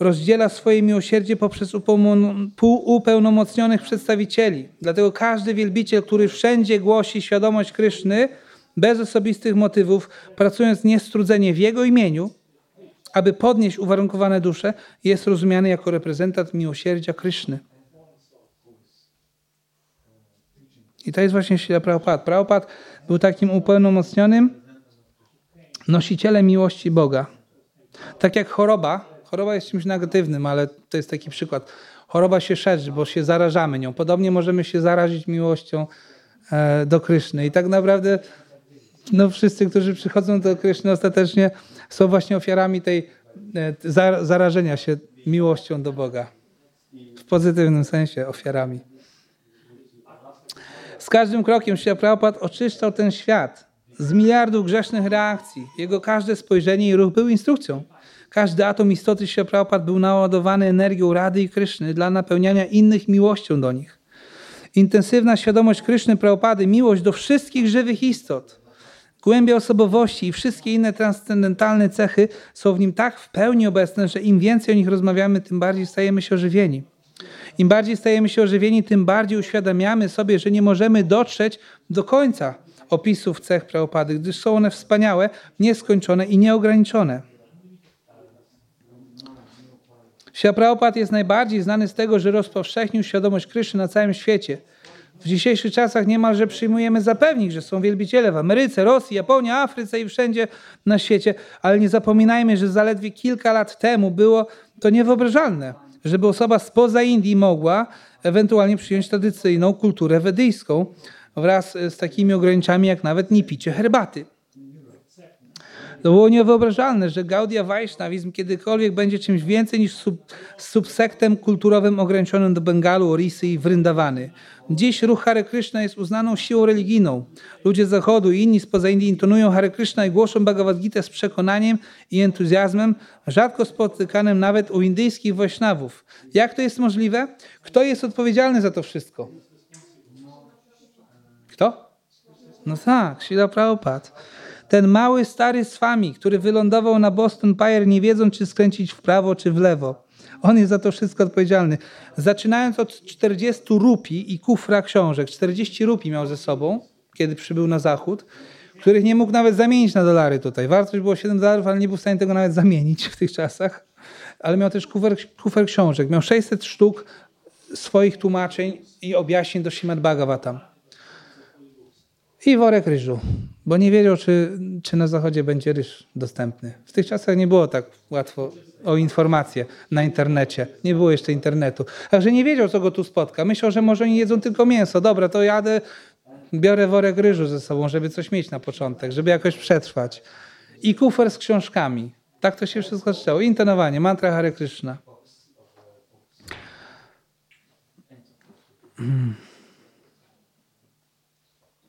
Rozdziela swoje miłosierdzie poprzez upełnomocnionych przedstawicieli. Dlatego każdy wielbiciel, który wszędzie głosi świadomość Kryszny, bez osobistych motywów, pracując niestrudzenie w Jego imieniu, aby podnieść uwarunkowane dusze, jest rozumiany jako reprezentant miłosierdzia Kryszny. I to jest właśnie Sila Prabhupada. Prabhupada był takim upełnomocnionym nosicielem miłości Boga. Tak jak choroba, choroba jest czymś negatywnym, ale to jest taki przykład. Choroba się szerzy, bo się zarażamy nią. Podobnie możemy się zarazić miłością e, do Kryszny. I tak naprawdę no wszyscy, którzy przychodzą do Kryszny ostatecznie są właśnie ofiarami tej e, zarażenia się miłością do Boga. W pozytywnym sensie ofiarami. Z każdym krokiem Śria Prabhupada oczyszczał ten świat z miliardów grzesznych reakcji. Jego każde spojrzenie i ruch był instrukcją. Każdy atom istoty Śria Prabhupada był naładowany energią Rady i Kryszny dla napełniania innych miłością do nich. Intensywna świadomość Kryszny Prabhupady, miłość do wszystkich żywych istot – Głębia osobowości i wszystkie inne transcendentalne cechy są w nim tak w pełni obecne, że im więcej o nich rozmawiamy, tym bardziej stajemy się ożywieni. Im bardziej stajemy się ożywieni, tym bardziej uświadamiamy sobie, że nie możemy dotrzeć do końca opisów cech Prabhupady, gdyż są one wspaniałe, nieskończone i nieograniczone. Sia Prabhupada jest najbardziej znany z tego, że rozpowszechnił świadomość Kryszy na całym świecie – w dzisiejszych czasach niemalże przyjmujemy za pewnik, że są wielbiciele w Ameryce, Rosji, Japonii, Afryce i wszędzie na świecie, ale nie zapominajmy, że zaledwie kilka lat temu było to niewyobrażalne, żeby osoba spoza Indii mogła ewentualnie przyjąć tradycyjną kulturę wedyjską wraz z takimi ograniczeniami jak nawet nie picie herbaty. To było niewyobrażalne, że Gaudia Vaishnavizm kiedykolwiek będzie czymś więcej niż sub, subsektem kulturowym ograniczonym do Bengalu, Orisy i Vrindavany. Dziś ruch Hare Krishna jest uznaną siłą religijną. Ludzie z Zachodu i inni spoza Indii intonują Hare Krishna i głoszą Bhagavad Gita z przekonaniem i entuzjazmem, rzadko spotykanym nawet u indyjskich Vaishnavów. Jak to jest możliwe? Kto jest odpowiedzialny za to wszystko? Kto? No tak, Srila Prabhupada. Ten mały, stary Swami, który wylądował na Boston Pier, nie wiedząc, czy skręcić w prawo, czy w lewo. On jest za to wszystko odpowiedzialny. Zaczynając od 40 rupi i kufra książek. 40 rupi miał ze sobą, kiedy przybył na zachód, których nie mógł nawet zamienić na dolary tutaj. Wartość było 7 dolarów, ale nie był w stanie tego nawet zamienić w tych czasach. Ale miał też kufer, kufer książek. Miał 600 sztuk swoich tłumaczeń i objaśnień do Shimad Bhagavatam. I worek ryżu, bo nie wiedział, czy, czy na zachodzie będzie ryż dostępny. W tych czasach nie było tak łatwo o informacje na internecie. Nie było jeszcze internetu. Także nie wiedział, co go tu spotka. Myślał, że może oni jedzą tylko mięso. Dobra, to jadę, biorę worek ryżu ze sobą, żeby coś mieć na początek, żeby jakoś przetrwać. I kufer z książkami. Tak to się wszystko zaczęło. Intonowanie, mantra Hare Krishna.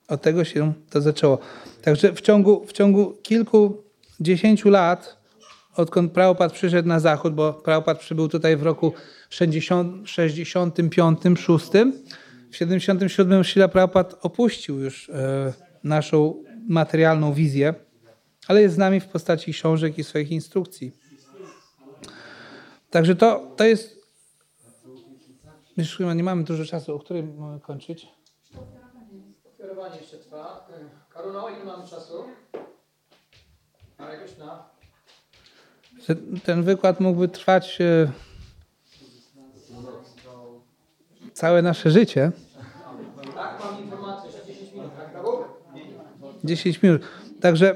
Od tego się to zaczęło. Także w ciągu, w ciągu kilkudziesięciu lat, odkąd Prabhupada przyszedł na zachód, bo Prabhupada przybył tutaj w roku 60, 65, 6, w 77 Srila Prabhupada opuścił już e, naszą materialną wizję, ale jest z nami w postaci książek i swoich instrukcji. Także to, to jest. Już chyba nie mamy dużo czasu, o której mamy kończyć. Kierowanie jeszcze trwa. Karuno, ile mamy czasu? Ale Krishna. Ten wykład mógłby trwać e, całe nasze życie. Tak, mam informację, że 10 minut, tak, Prabu? 10 minut. Także,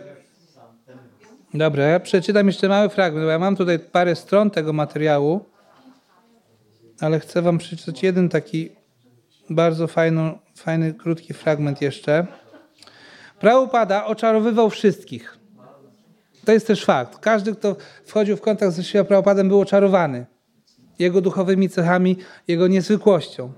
dobra, ja przeczytam jeszcze mały fragment, bo ja mam tutaj parę stron tego materiału, ale chcę wam przeczytać jeden taki bardzo fajny, fajny krótki fragment jeszcze. Prabhupada oczarowywał wszystkich. To jest też fakt. Każdy, kto wchodził w kontakt ze Śrila Prabhupadem, był oczarowany jego duchowymi cechami, jego niezwykłością.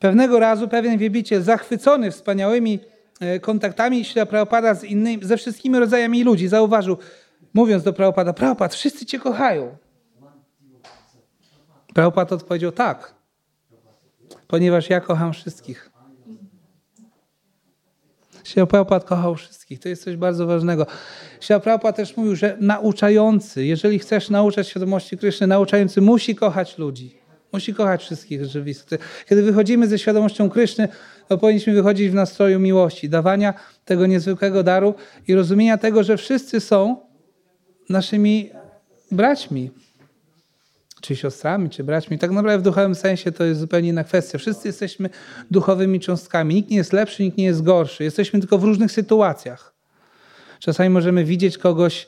Pewnego razu pewien wielbiciel, zachwycony wspaniałymi e, kontaktami Śrila Prabhupada z innymi, ze wszystkimi rodzajami ludzi, zauważył, mówiąc do Prabhupada, Prabhupada, wszyscy Cię kochają. Prabhupada odpowiedział, tak, ponieważ ja kocham wszystkich. Śrila Prabhupada kochał wszystkich. To jest coś bardzo ważnego. Śrila Prabhupada też mówił, że nauczający, jeżeli chcesz nauczać świadomości Kryszny, nauczający musi kochać ludzi. Musi kochać wszystkich rzeczywistych. Kiedy wychodzimy ze świadomością Kryszny, to powinniśmy wychodzić w nastroju miłości, dawania tego niezwykłego daru i rozumienia tego, że wszyscy są naszymi braćmi, czy siostrami, czy braćmi. Tak naprawdę w duchowym sensie to jest zupełnie inna kwestia. Wszyscy jesteśmy duchowymi cząstkami. Nikt nie jest lepszy, nikt nie jest gorszy. Jesteśmy tylko w różnych sytuacjach. Czasami możemy widzieć kogoś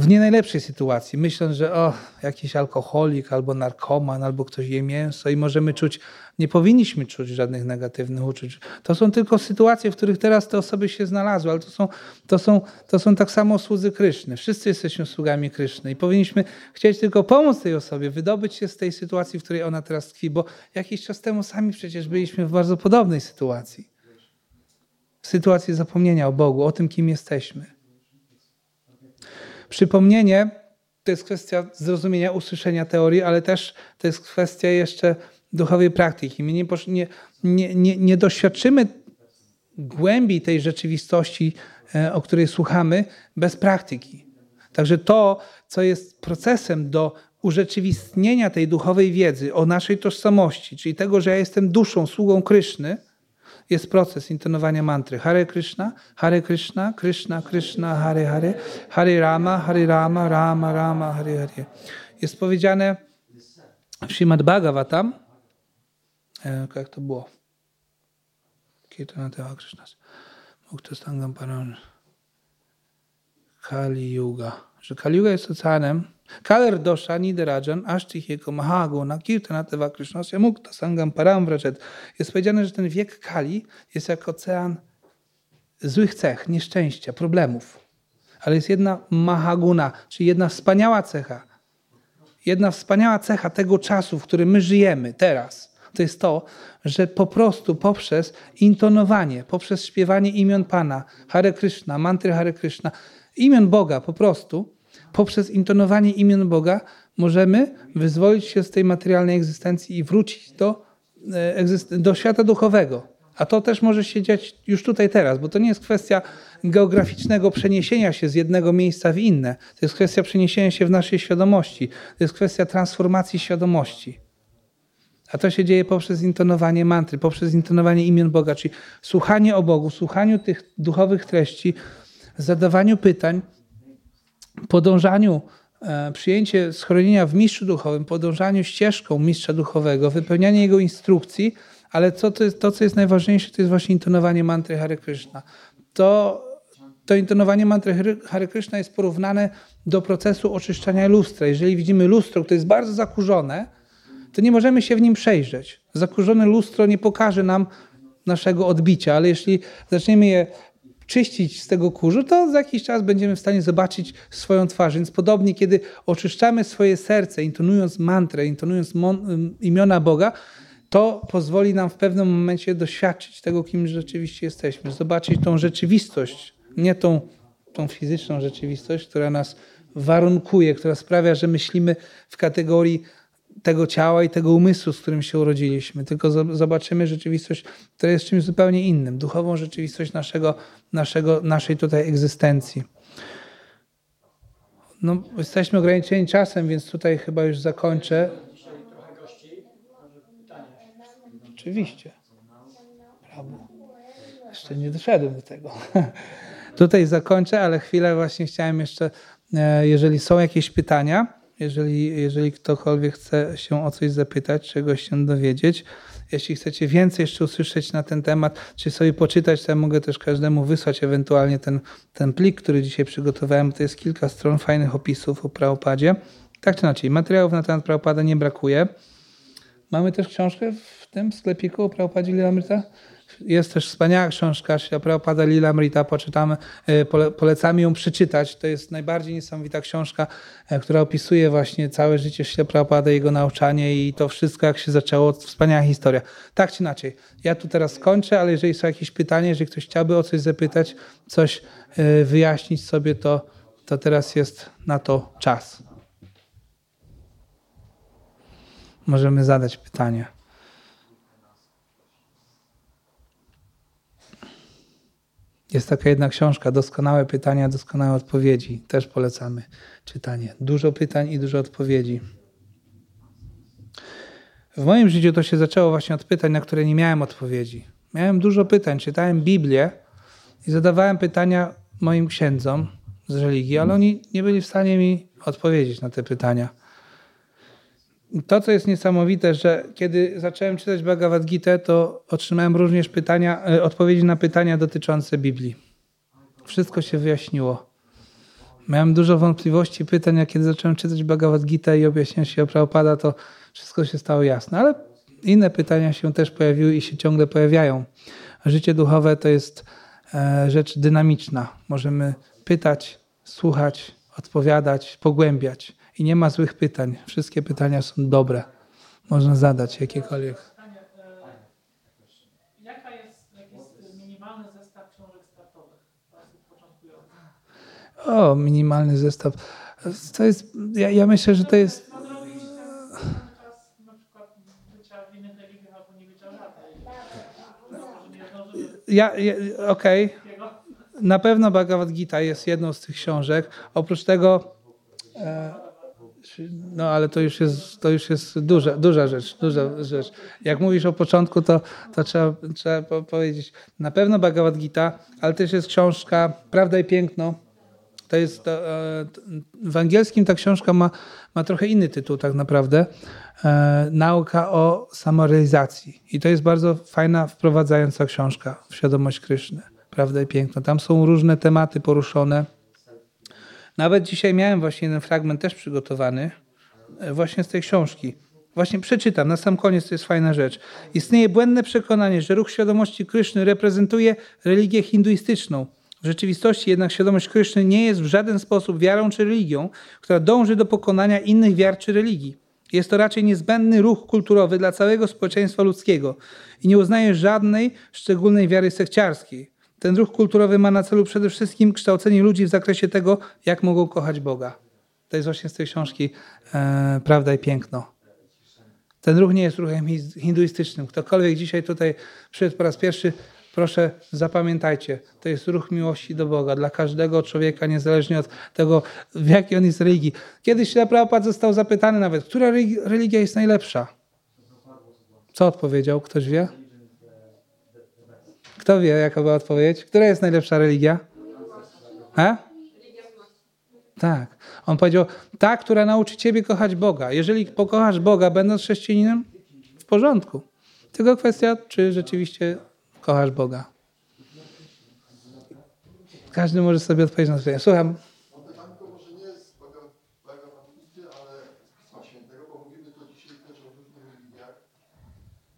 w nie najlepszej sytuacji, myśląc, że o, jakiś alkoholik, albo narkoman, albo ktoś je mięso i możemy czuć, nie powinniśmy czuć żadnych negatywnych uczuć. To są tylko sytuacje, w których teraz te osoby się znalazły, ale to są, to są, to są tak samo słudzy Kryszny. Wszyscy jesteśmy sługami Kryszny i powinniśmy chcieć tylko pomóc tej osobie, wydobyć się z tej sytuacji, w której ona teraz tkwi, bo jakiś czas temu sami przecież byliśmy w bardzo podobnej sytuacji. Sytuacji zapomnienia o Bogu, o tym, kim jesteśmy. Przypomnienie to jest kwestia zrozumienia, usłyszenia teorii, ale też to jest kwestia jeszcze duchowej praktyki. My nie, nie, nie, nie doświadczymy głębi tej rzeczywistości, e, o której słuchamy, bez praktyki. Także to, co jest procesem do urzeczywistnienia tej duchowej wiedzy o naszej tożsamości, czyli tego, że ja jestem duszą, sługą Kryszny, jest proces intonowania mantry. Hare Krishna, Hare Krishna, Krishna, Krishna, Hare Hare, Hare Rama, Hare Rama, Rama, Rama, Hare Hare. Jest powiedziane w Srimad Bhagavatam, e, jak to było? Kirtana Deva Krishna, Mukta Stangam Paran, Kali Yuga. Że Kali Yuga jest oceanem, Kaler dosha niderajan ashtihieko mahaguna kirtanateva krishnasya mukta sangam param wraczet. Jest powiedziane, że ten wiek Kali jest jak ocean złych cech, nieszczęścia, problemów. Ale jest jedna mahaguna, czyli jedna wspaniała cecha. Jedna wspaniała cecha tego czasu, w którym my żyjemy teraz. To jest to, że po prostu poprzez intonowanie, poprzez śpiewanie imion Pana, Hare Krishna, mantry Hare Krishna, imion Boga po prostu, poprzez intonowanie imion Boga możemy wyzwolić się z tej materialnej egzystencji i wrócić do, e, do świata duchowego. A to też może się dziać już tutaj teraz, bo to nie jest kwestia geograficznego przeniesienia się z jednego miejsca w inne. To jest kwestia przeniesienia się w naszej świadomości. To jest kwestia transformacji świadomości. A to się dzieje poprzez intonowanie mantry, poprzez intonowanie imion Boga, czyli słuchanie o Bogu, słuchaniu tych duchowych treści, zadawaniu pytań, podążaniu, e, przyjęcie schronienia w mistrzu duchowym, podążaniu ścieżką mistrza duchowego, wypełnianie jego instrukcji, Ale co to, jest, to, co jest najważniejsze, to jest właśnie intonowanie mantry Hare Krishna. To, to intonowanie mantry Hare Krishna jest porównane do procesu oczyszczania lustra. Jeżeli widzimy lustro, które jest bardzo zakurzone, to nie możemy się w nim przejrzeć. Zakurzone lustro nie pokaże nam naszego odbicia, ale jeśli zaczniemy je czyścić z tego kurzu, to za jakiś czas będziemy w stanie zobaczyć swoją twarz. Więc podobnie, kiedy oczyszczamy swoje serce, intonując mantrę, intonując imiona Boga, to pozwoli nam w pewnym momencie doświadczyć tego, kim rzeczywiście jesteśmy, zobaczyć tą rzeczywistość, nie tą, tą fizyczną rzeczywistość, która nas warunkuje, która sprawia, że myślimy w kategorii tego ciała i tego umysłu, z którym się urodziliśmy, tylko zobaczymy rzeczywistość, która jest czymś zupełnie innym, duchową rzeczywistość naszego, naszego, naszej tutaj egzystencji. No, jesteśmy ograniczeni czasem, więc tutaj chyba już zakończę. Oczywiście. Jeszcze nie doszedłem do tego. [LAUGHS] Tutaj zakończę, ale chwilę właśnie chciałem jeszcze, e, jeżeli są jakieś pytania, jeżeli, jeżeli ktokolwiek chce się o coś zapytać, czegoś się dowiedzieć. Jeśli chcecie więcej jeszcze usłyszeć na ten temat, czy sobie poczytać, to ja mogę też każdemu wysłać ewentualnie ten, ten plik, który dzisiaj przygotowałem. To jest kilka stron fajnych opisów o Prawopadzie. Tak czy inaczej, materiałów na temat Prawopada nie brakuje. Mamy też książkę w tym sklepiku o Prawopadzie Lilamryta? Jest też wspaniała książka Prabhupada Lila Mrita, poczytamy, e, polecamy ją przeczytać. To jest najbardziej niesamowita książka, e, która opisuje właśnie całe życie Prabhupada, jego nauczanie i to wszystko, jak się zaczęło. Wspaniała historia. Tak czy inaczej, ja tu teraz skończę, ale jeżeli są jakieś pytania, jeżeli ktoś chciałby o coś zapytać, coś e, wyjaśnić sobie, to, to teraz jest na to czas. Możemy zadać pytanie. Jest taka jedna książka, Doskonałe pytania, doskonałe odpowiedzi. Też polecamy czytanie. Dużo pytań i dużo odpowiedzi. W moim życiu to się zaczęło właśnie od pytań, na które nie miałem odpowiedzi. Miałem dużo pytań, czytałem Biblię i zadawałem pytania moim księdzom z religii, ale oni nie byli w stanie mi odpowiedzieć na te pytania to, co jest niesamowite, że kiedy zacząłem czytać Bhagavad Gita, to otrzymałem również pytania, e, odpowiedzi na pytania dotyczące Biblii. Wszystko się wyjaśniło. Miałem dużo wątpliwości, pytań, a kiedy zacząłem czytać Bhagavad Gita i objaśniać się o Prabhupada, to wszystko się stało jasne. Ale inne pytania się też pojawiły i się ciągle pojawiają. Życie duchowe to jest e, rzecz dynamiczna. Możemy pytać, słuchać, odpowiadać, pogłębiać. I nie ma złych pytań. Wszystkie pytania są dobre. Można zadać jakiekolwiek. O, minimalny zestaw. To jest, ja, ja myślę, że to jest... Ja, ja okej. Okay. Na pewno Bhagavad Gita jest jedną z tych książek. Oprócz tego e, no ale to już jest, to już jest duża, duża rzecz, duża rzecz. Jak mówisz o początku, to, to trzeba, trzeba powiedzieć na pewno Bhagavad Gita, ale też jest książka Prawda i Piękno. To jest, to, e, w angielskim ta książka ma, ma trochę inny tytuł tak naprawdę. E, nauka o samorealizacji. I to jest bardzo fajna, wprowadzająca książka w świadomość Kryszny. Prawda i Piękno. Tam są różne tematy poruszone nawet dzisiaj miałem właśnie jeden fragment też przygotowany, e, właśnie z tej książki. Właśnie przeczytam, na sam koniec to jest fajna rzecz. Istnieje błędne przekonanie, że ruch świadomości Kryszny reprezentuje religię hinduistyczną. W rzeczywistości jednak świadomość Kryszny nie jest w żaden sposób wiarą czy religią, która dąży do pokonania innych wiar czy religii. Jest to raczej niezbędny ruch kulturowy dla całego społeczeństwa ludzkiego i nie uznaje żadnej szczególnej wiary sekciarskiej. Ten ruch kulturowy ma na celu przede wszystkim kształcenie ludzi w zakresie tego, jak mogą kochać Boga. To jest właśnie z tej książki e, Prawda i Piękno. Ten ruch nie jest ruchem hinduistycznym. Ktokolwiek dzisiaj tutaj przyszedł po raz pierwszy, proszę zapamiętajcie, to jest ruch miłości do Boga dla każdego człowieka, niezależnie od tego, w jakiej on jest religii. Kiedyś Prabhupada został zapytany nawet, która religia jest najlepsza? Co odpowiedział? Ktoś wie? Kto wie, jaka była odpowiedź? Która jest najlepsza religia? A? Tak. On powiedział, ta, która nauczy ciebie kochać Boga. Jeżeli pokochasz Boga, będąc chrześcijaninem, w porządku. Tylko kwestia, czy rzeczywiście kochasz Boga. Każdy może sobie odpowiedzieć na to pytanie. Słucham. No pytanko może nie jest bagabatity, ale Pisma Świętego, bo mówimy to dzisiaj też o różnych religiach.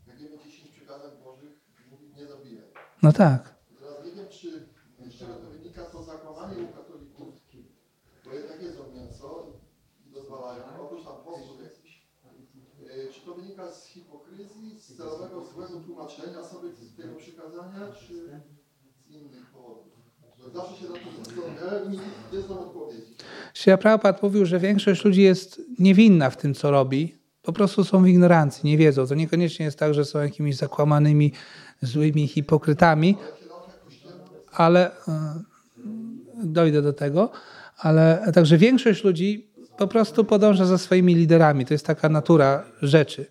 Jak wiemy 10 przykazań Bożych mówi nie zabijaj. No tak. Teraz nie wiem, czy z czego to wynika to zakłamanie u katolików, bo jednak jedzą mięso i dozwalają, oprócz tam postów jakichś. Yy, Czy to wynika z hipokryzji, z celowego złego tłumaczenia sobie tego przykazania, czy z innych powodów? Zawsze się na to nie znam odpowiedzi. Mówił, że większość ludzi jest niewinna w tym, co robi. Po prostu są w ignorancji, nie wiedzą. To niekoniecznie jest tak, że są jakimiś zakłamanymi, złymi hipokrytami, ale e, dojdę do tego. Ale także większość ludzi po prostu podąża za swoimi liderami. To jest taka natura rzeczy.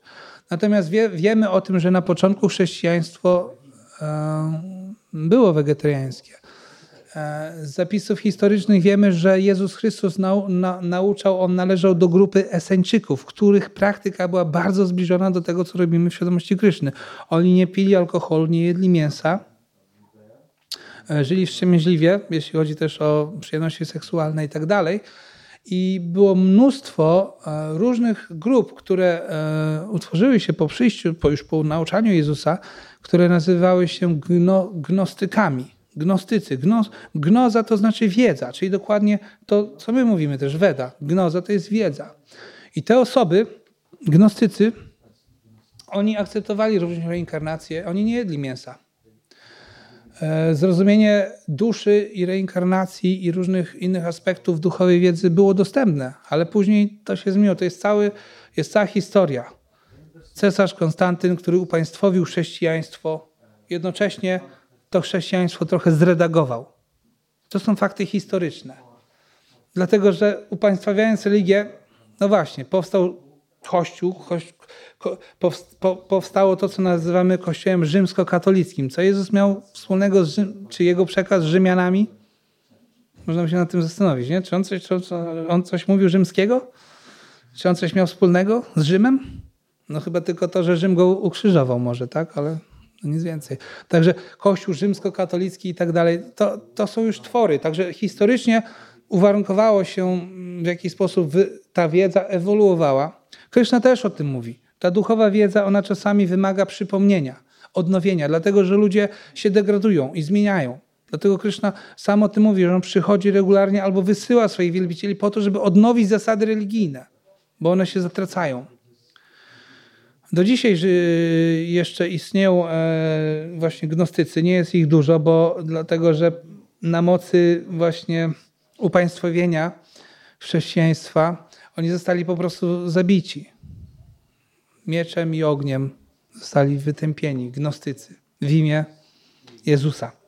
Natomiast wie, wiemy o tym, że na początku chrześcijaństwo e, było wegetariańskie. E, Z zapisów historycznych wiemy, że Jezus Chrystus nau, na, nauczał, on należał do grupy Eseńczyków, których praktyka była bardzo zbliżona do tego, co robimy w świadomości Kryszny. Oni nie pili alkoholu, nie jedli mięsa, e, żyli wstrzemięźliwie, jeśli chodzi też o przyjemności seksualne i tak dalej. I było mnóstwo e, różnych grup, które utworzyły się po przyjściu, po już po nauczaniu Jezusa, które nazywały się gno, gnostykami. Gnostycy. Gnos, gnoza to znaczy wiedza, czyli dokładnie to, co my mówimy też, Weda. Gnoza to jest wiedza. I te osoby, gnostycy, oni akceptowali również reinkarnację, oni nie jedli mięsa. E, Zrozumienie duszy i reinkarnacji i różnych innych aspektów duchowej wiedzy było dostępne, ale później to się zmieniło. To jest, cały, jest cała historia. Cesarz Konstantyn, który upaństwowił chrześcijaństwo, jednocześnie to chrześcijaństwo trochę zredagował. To są fakty historyczne. Dlatego, że upaństwawiając religię, no właśnie, powstał Kościół, koś, ko, powst- po, powstało to, co nazywamy Kościołem rzymskokatolickim. Co Jezus miał wspólnego, z Rzym, czy jego przekaz z Rzymianami? Można by się nad tym zastanowić, nie? Czy on coś, czy on coś mówił rzymskiego? Czy on coś miał wspólnego z Rzymem? No chyba tylko to, że Rzym go ukrzyżował może, tak? Ale no nic więcej. Także Kościół rzymskokatolicki i tak dalej, to, to są już twory. Także historycznie uwarunkowało się, w jaki sposób ta wiedza ewoluowała. Kryszna też o tym mówi. Ta duchowa wiedza, ona czasami wymaga przypomnienia, odnowienia, dlatego że ludzie się degradują i zmieniają. Dlatego Kryszna sam o tym mówi, że on przychodzi regularnie albo wysyła swoich wielbicieli po to, żeby odnowić zasady religijne, bo one się zatracają. Do dzisiaj jeszcze istnieją e, właśnie gnostycy. Nie jest ich dużo, bo dlatego, że na mocy właśnie upaństwowienia chrześcijaństwa oni zostali po prostu zabici. Mieczem i ogniem zostali wytępieni gnostycy w imię Jezusa.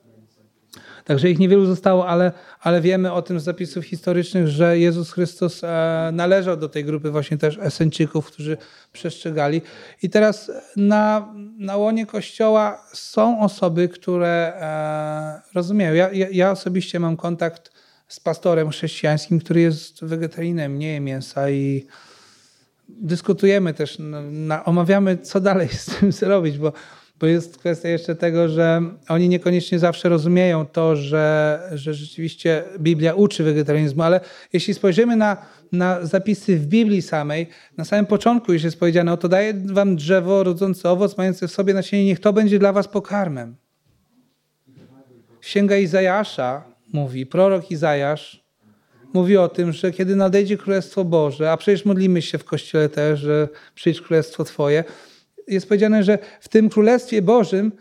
Także ich niewielu zostało, ale, ale wiemy o tym z zapisów historycznych, że Jezus Chrystus e, należał do tej grupy właśnie też Eseńczyków, którzy przestrzegali. I teraz na, na łonie Kościoła są osoby, które e, rozumieją. Ja, ja, ja osobiście mam kontakt z pastorem chrześcijańskim, który jest wegetarianem, nie je mięsa i dyskutujemy też, na, na, omawiamy, co dalej z tym [LAUGHS] zrobić, bo, bo jest kwestia jeszcze tego, że oni niekoniecznie zawsze rozumieją to, że, że rzeczywiście Biblia uczy wegetarianizmu, ale jeśli spojrzymy na, na zapisy w Biblii samej, na samym początku już jest powiedziane, oto daję wam drzewo rodzące owoc, mające w sobie nasienie, niech to będzie dla was pokarmem. Księga Izajasza mówi, prorok Izajasz mówi o tym, że kiedy nadejdzie Królestwo Boże, a przecież modlimy się w Kościele też, że przyjdź Królestwo Twoje, jest powiedziane, że w tym Królestwie Bożym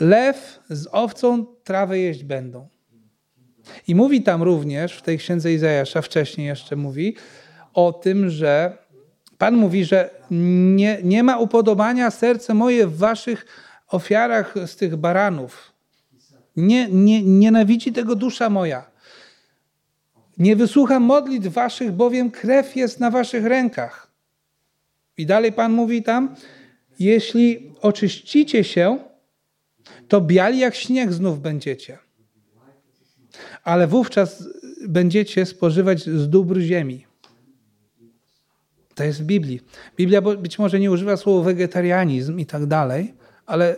lew z owcą trawę jeść będą. I mówi tam również, w tej księdze Izajasza, wcześniej jeszcze mówi, o tym, że Pan mówi, że nie, nie ma upodobania serce moje w waszych ofiarach z tych baranów. Nie, nie, nienawidzi tego dusza moja. Nie wysłucham modlitw waszych, bowiem krew jest na waszych rękach. I dalej Pan mówi tam, jeśli oczyścicie się, to biali jak śnieg znów będziecie. Ale wówczas będziecie spożywać z dóbr ziemi. To jest w Biblii. Biblia być może nie używa słowa wegetarianizm i tak dalej, ale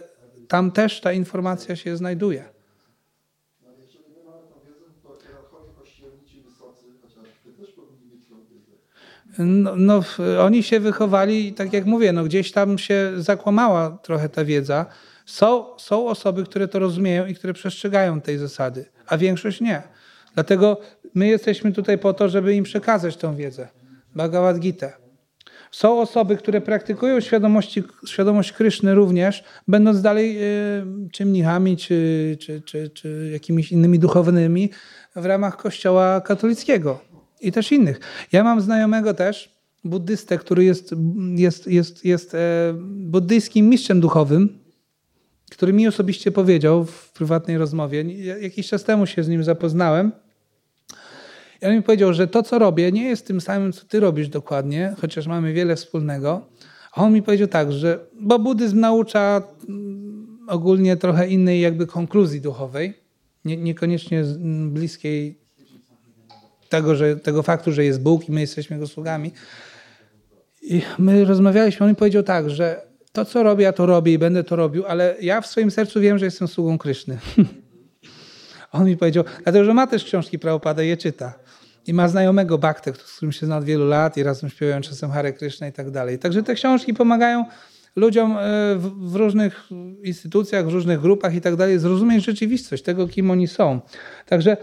tam też ta informacja się znajduje. No, ale jeżeli my mamy tą wiedzę, to hierarchowie kościelnicy wysocy, chociaż ty też powinni mieć tą wiedzę. No, no, oni się wychowali tak jak mówię, no, gdzieś tam się zakłamała trochę ta wiedza. Są, są osoby, które to rozumieją i które przestrzegają tej zasady, a większość nie. Dlatego my jesteśmy tutaj po to, żeby im przekazać tą wiedzę. Bhagavad Gita. Są osoby, które praktykują świadomości, świadomość Kryszny również, będąc dalej y, czy mnichami, czy, czy, czy, czy jakimiś innymi duchownymi w ramach kościoła katolickiego i też innych. Ja mam znajomego też, buddystę, który jest, jest, jest, jest e, buddyjskim mistrzem duchowym, który mi osobiście powiedział w prywatnej rozmowie, ja- jakiś czas temu się z nim zapoznałem, i on mi powiedział, że to, co robię, nie jest tym samym, co ty robisz dokładnie, chociaż mamy wiele wspólnego. A on mi powiedział tak, że bo buddyzm naucza mm, ogólnie trochę innej jakby konkluzji duchowej, nie, niekoniecznie z- m, bliskiej tego, że, tego faktu, że jest Bóg i my jesteśmy Jego sługami. I my rozmawialiśmy, on mi powiedział tak, że to, co robię, ja to robię i będę to robił, ale ja w swoim sercu wiem, że jestem sługą Kryszny. [LAUGHS] On mi powiedział, dlatego że ma też książki Prabhupada i je czyta. I ma znajomego Bhaktę, z którym się zna od wielu lat i razem śpiewają czasem Hare Krishna i tak dalej. Także te książki pomagają ludziom e, w, różnych instytucjach, w różnych grupach i tak dalej zrozumieć rzeczywistość tego, kim oni są. Także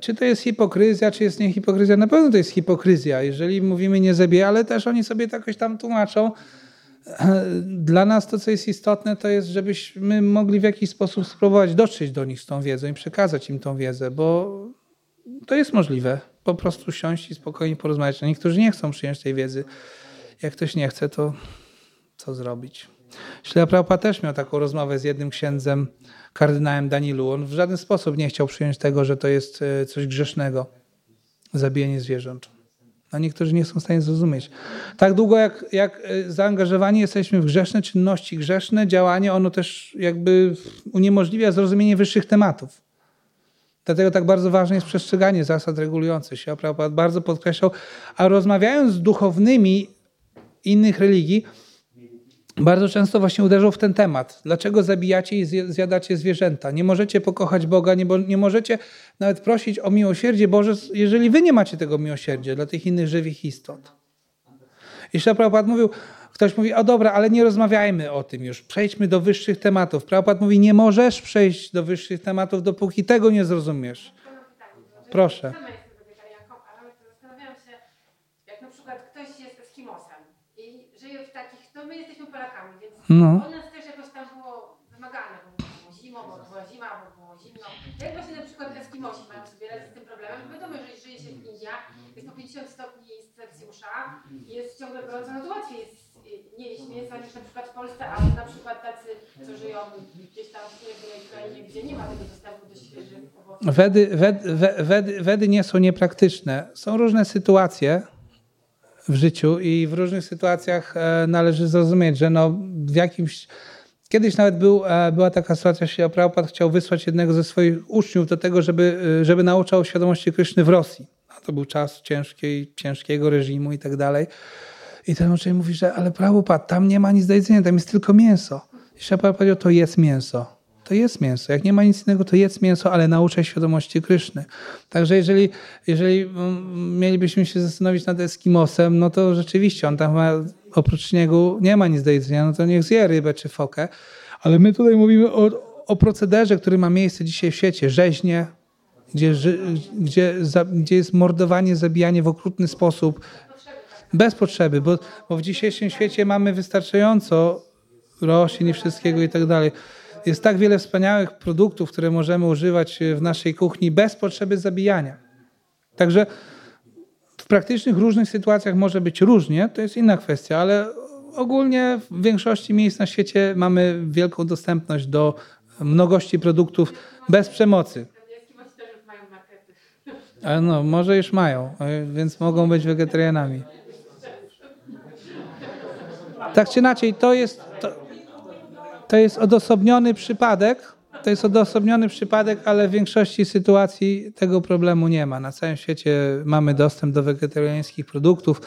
czy to jest hipokryzja, czy jest nie hipokryzja? Na pewno to jest hipokryzja, jeżeli mówimy nie zabija, ale też oni sobie to jakoś tam tłumaczą. Dla nas to, co jest istotne, to jest, żebyśmy mogli w jakiś sposób spróbować dotrzeć do nich z tą wiedzą i przekazać im tą wiedzę, bo to jest możliwe. Po prostu siąść i spokojnie porozmawiać. A niektórzy nie chcą przyjąć tej wiedzy. Jak ktoś nie chce, to co zrobić? Ślela Prabhupada też miał taką rozmowę z jednym księdzem, kardynałem Danilu. On w żaden sposób nie chciał przyjąć tego, że to jest e, coś grzesznego. Zabijanie zwierząt. A niektórzy nie są w stanie zrozumieć. Tak długo jak, jak e, zaangażowani jesteśmy w grzeszne czynności, grzeszne działanie, ono też jakby uniemożliwia zrozumienie wyższych tematów. Dlatego tak bardzo ważne jest przestrzeganie zasad regulujących się. Prabhupada bardzo podkreślał. A rozmawiając z duchownymi innych religii, bardzo często właśnie uderzał w ten temat. Dlaczego zabijacie i zjadacie zwierzęta? Nie możecie pokochać Boga, nie, bo, nie możecie nawet prosić o miłosierdzie Boże, jeżeli wy nie macie tego miłosierdzia dla tych innych żywych istot. I Prabhupada mówił, ktoś mówi, o dobra, ale nie rozmawiajmy o tym już, przejdźmy do wyższych tematów. Prabhupada mówi, nie możesz przejść do wyższych tematów, dopóki tego nie zrozumiesz. Proszę. Sama jestem wegetarianką, ale to zastanawiam się, jak na przykład ktoś jest Eskimosem i żyje w takich, no my jesteśmy Polakami, więc No. u nas też jakoś tam było wymagane, bo było zimą, bo była zima, bo było zimno. Jak właśnie na przykład Eskimosi mają sobie radzić z tym problemem? Wiadomo, że żyje się w Indiach, jest po 50 stopni Celsjusza, jest ciągle gorąco, no to łatwiej jest y, nie jeść mięsa niż na przykład w Polsce, a na przykład tacy, co żyją gdzieś tam w krainie, gdzie nie ma tego dostępu do świeżych owoców. Wedy, wed, we- wedy, wedy nie są niepraktyczne. Są różne sytuacje w życiu i w różnych sytuacjach e, należy zrozumieć, że no w jakimś... Kiedyś nawet był, e, była taka sytuacja, że Prabhupada chciał wysłać jednego ze swoich uczniów do tego, żeby, e, żeby nauczał świadomości Kryszny w Rosji. A to był czas ciężkiej, ciężkiego reżimu i tak dalej. I ten uczeń mówi, że ale Prabhupada, tam nie ma nic do jedzenia, tam jest tylko mięso. I Prabhupada powiedział, to jest mięso. To jest mięso. Jak nie ma nic innego, to jest mięso, ale nauczaj świadomości Kryszny. Także jeżeli, jeżeli mm, mielibyśmy się zastanowić nad Eskimosem, no to rzeczywiście on tam ma, oprócz śniegu nie ma nic do jedzenia, no to niech zje rybę czy fokę. Ale my tutaj mówimy o, o procederze, który ma miejsce dzisiaj w świecie. Rzeźnie, gdzie, gdzie, gdzie jest mordowanie, zabijanie w okrutny sposób, bez potrzeby, bo, bo w dzisiejszym świecie mamy wystarczająco roślin i wszystkiego i tak dalej. Jest tak wiele wspaniałych produktów, które możemy używać w naszej kuchni bez potrzeby zabijania. Także w praktycznych różnych sytuacjach może być różnie, to jest inna kwestia, ale ogólnie w większości miejsc na świecie mamy wielką dostępność do mnogości produktów bez przemocy. Ale no, może już mają, y, więc mogą być wegetarianami. Tak czy inaczej, to jest, to, to jest odosobniony przypadek. To jest odosobniony przypadek, ale w większości sytuacji tego problemu nie ma. Na całym świecie mamy dostęp do wegetariańskich produktów.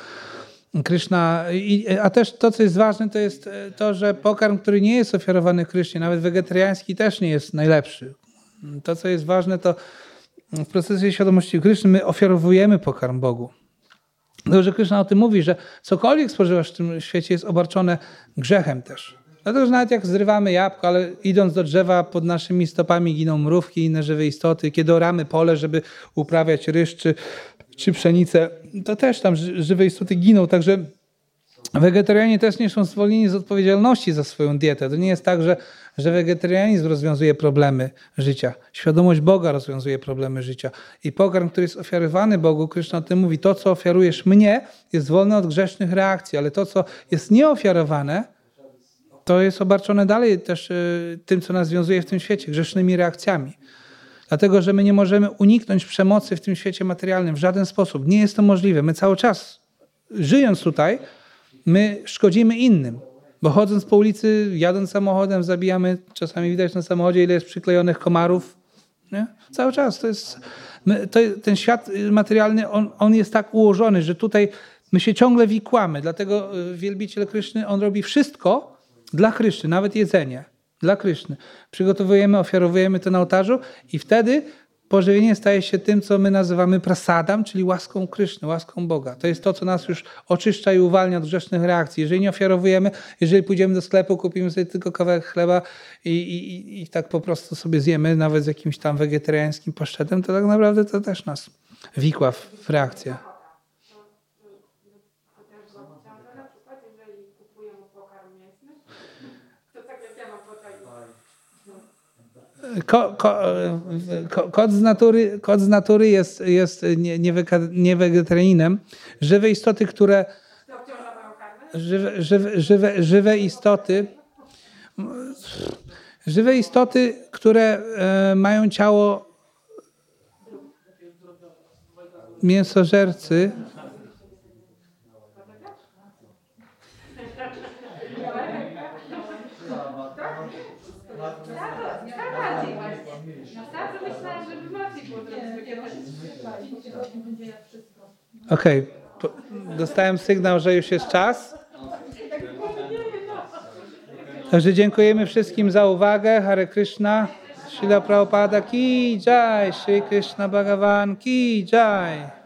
Kryszna, i, a też to, co jest ważne, to jest e, to, że pokarm, który nie jest ofiarowany Krysznie, nawet wegetariański też nie jest najlepszy. To, co jest ważne, to w procesie świadomości Kryszny my ofiarowujemy pokarm Bogu. Dlatego, że Kryszna o tym mówi, że cokolwiek spożywasz w tym świecie jest obarczone grzechem też. Dlatego, że nawet jak zrywamy jabłko, ale idąc do drzewa pod naszymi stopami giną mrówki i inne żywe istoty. Kiedy oramy pole, żeby uprawiać ryż czy, czy pszenicę, to też tam ży- żywe istoty giną. Także wegetarianie też nie są zwolnieni z odpowiedzialności za swoją dietę. To nie jest tak, że, że wegetarianizm rozwiązuje problemy życia. Świadomość Boga rozwiązuje problemy życia. I pokarm, który jest ofiarowany Bogu, Kryszna o tym mówi, to co ofiarujesz mnie jest wolne od grzesznych reakcji, ale to co jest nieofiarowane, to jest obarczone dalej też y, tym, co nas związuje w tym świecie, grzesznymi reakcjami. Dlatego, że my nie możemy uniknąć przemocy w tym świecie materialnym w żaden sposób. Nie jest to możliwe. My cały czas, żyjąc tutaj, my szkodzimy innym. Bo chodząc po ulicy, jadąc samochodem, zabijamy, czasami widać na samochodzie, ile jest przyklejonych komarów. Nie? Cały czas. To jest, my, to, ten świat y, materialny, on, on jest tak ułożony, że tutaj my się ciągle wikłamy. Dlatego y, wielbiciel Kryszny, on robi wszystko dla Kryszny, nawet jedzenie. Dla Kryszny. Przygotowujemy, ofiarowujemy to na ołtarzu i wtedy pożywienie staje się tym, co my nazywamy prasadam, czyli łaską Kryszny, łaską Boga. To jest to, co nas już oczyszcza i uwalnia od grzesznych reakcji. Jeżeli nie ofiarowujemy, jeżeli pójdziemy do sklepu, kupimy sobie tylko kawałek chleba i, i, i- tak po prostu sobie zjemy, nawet z jakimś tam wegetariańskim pasztetem, to tak naprawdę to też nas wikła w reakcję. To też go ciągle na przykład, jeżeli kupuję mu pokarm mięsny, to tak jak ja mam potem. Ko, ko, ko, kot, z natury, kot z natury jest, jest nie, nie, nie. Żywe istoty, które żywe, żywe, żywe, żywe istoty, żywe istoty, które e, mają ciało mięsożercy, Tak bardziej właśnie. Zawsze myślałam, żeby łatwiej było zrobić Okej, po- dostałem sygnał, że już jest czas. Także dziękujemy wszystkim za uwagę. Hare Krishna, Srila Prabhupada ki jai, Shri Krishna Bhagavan ki jai.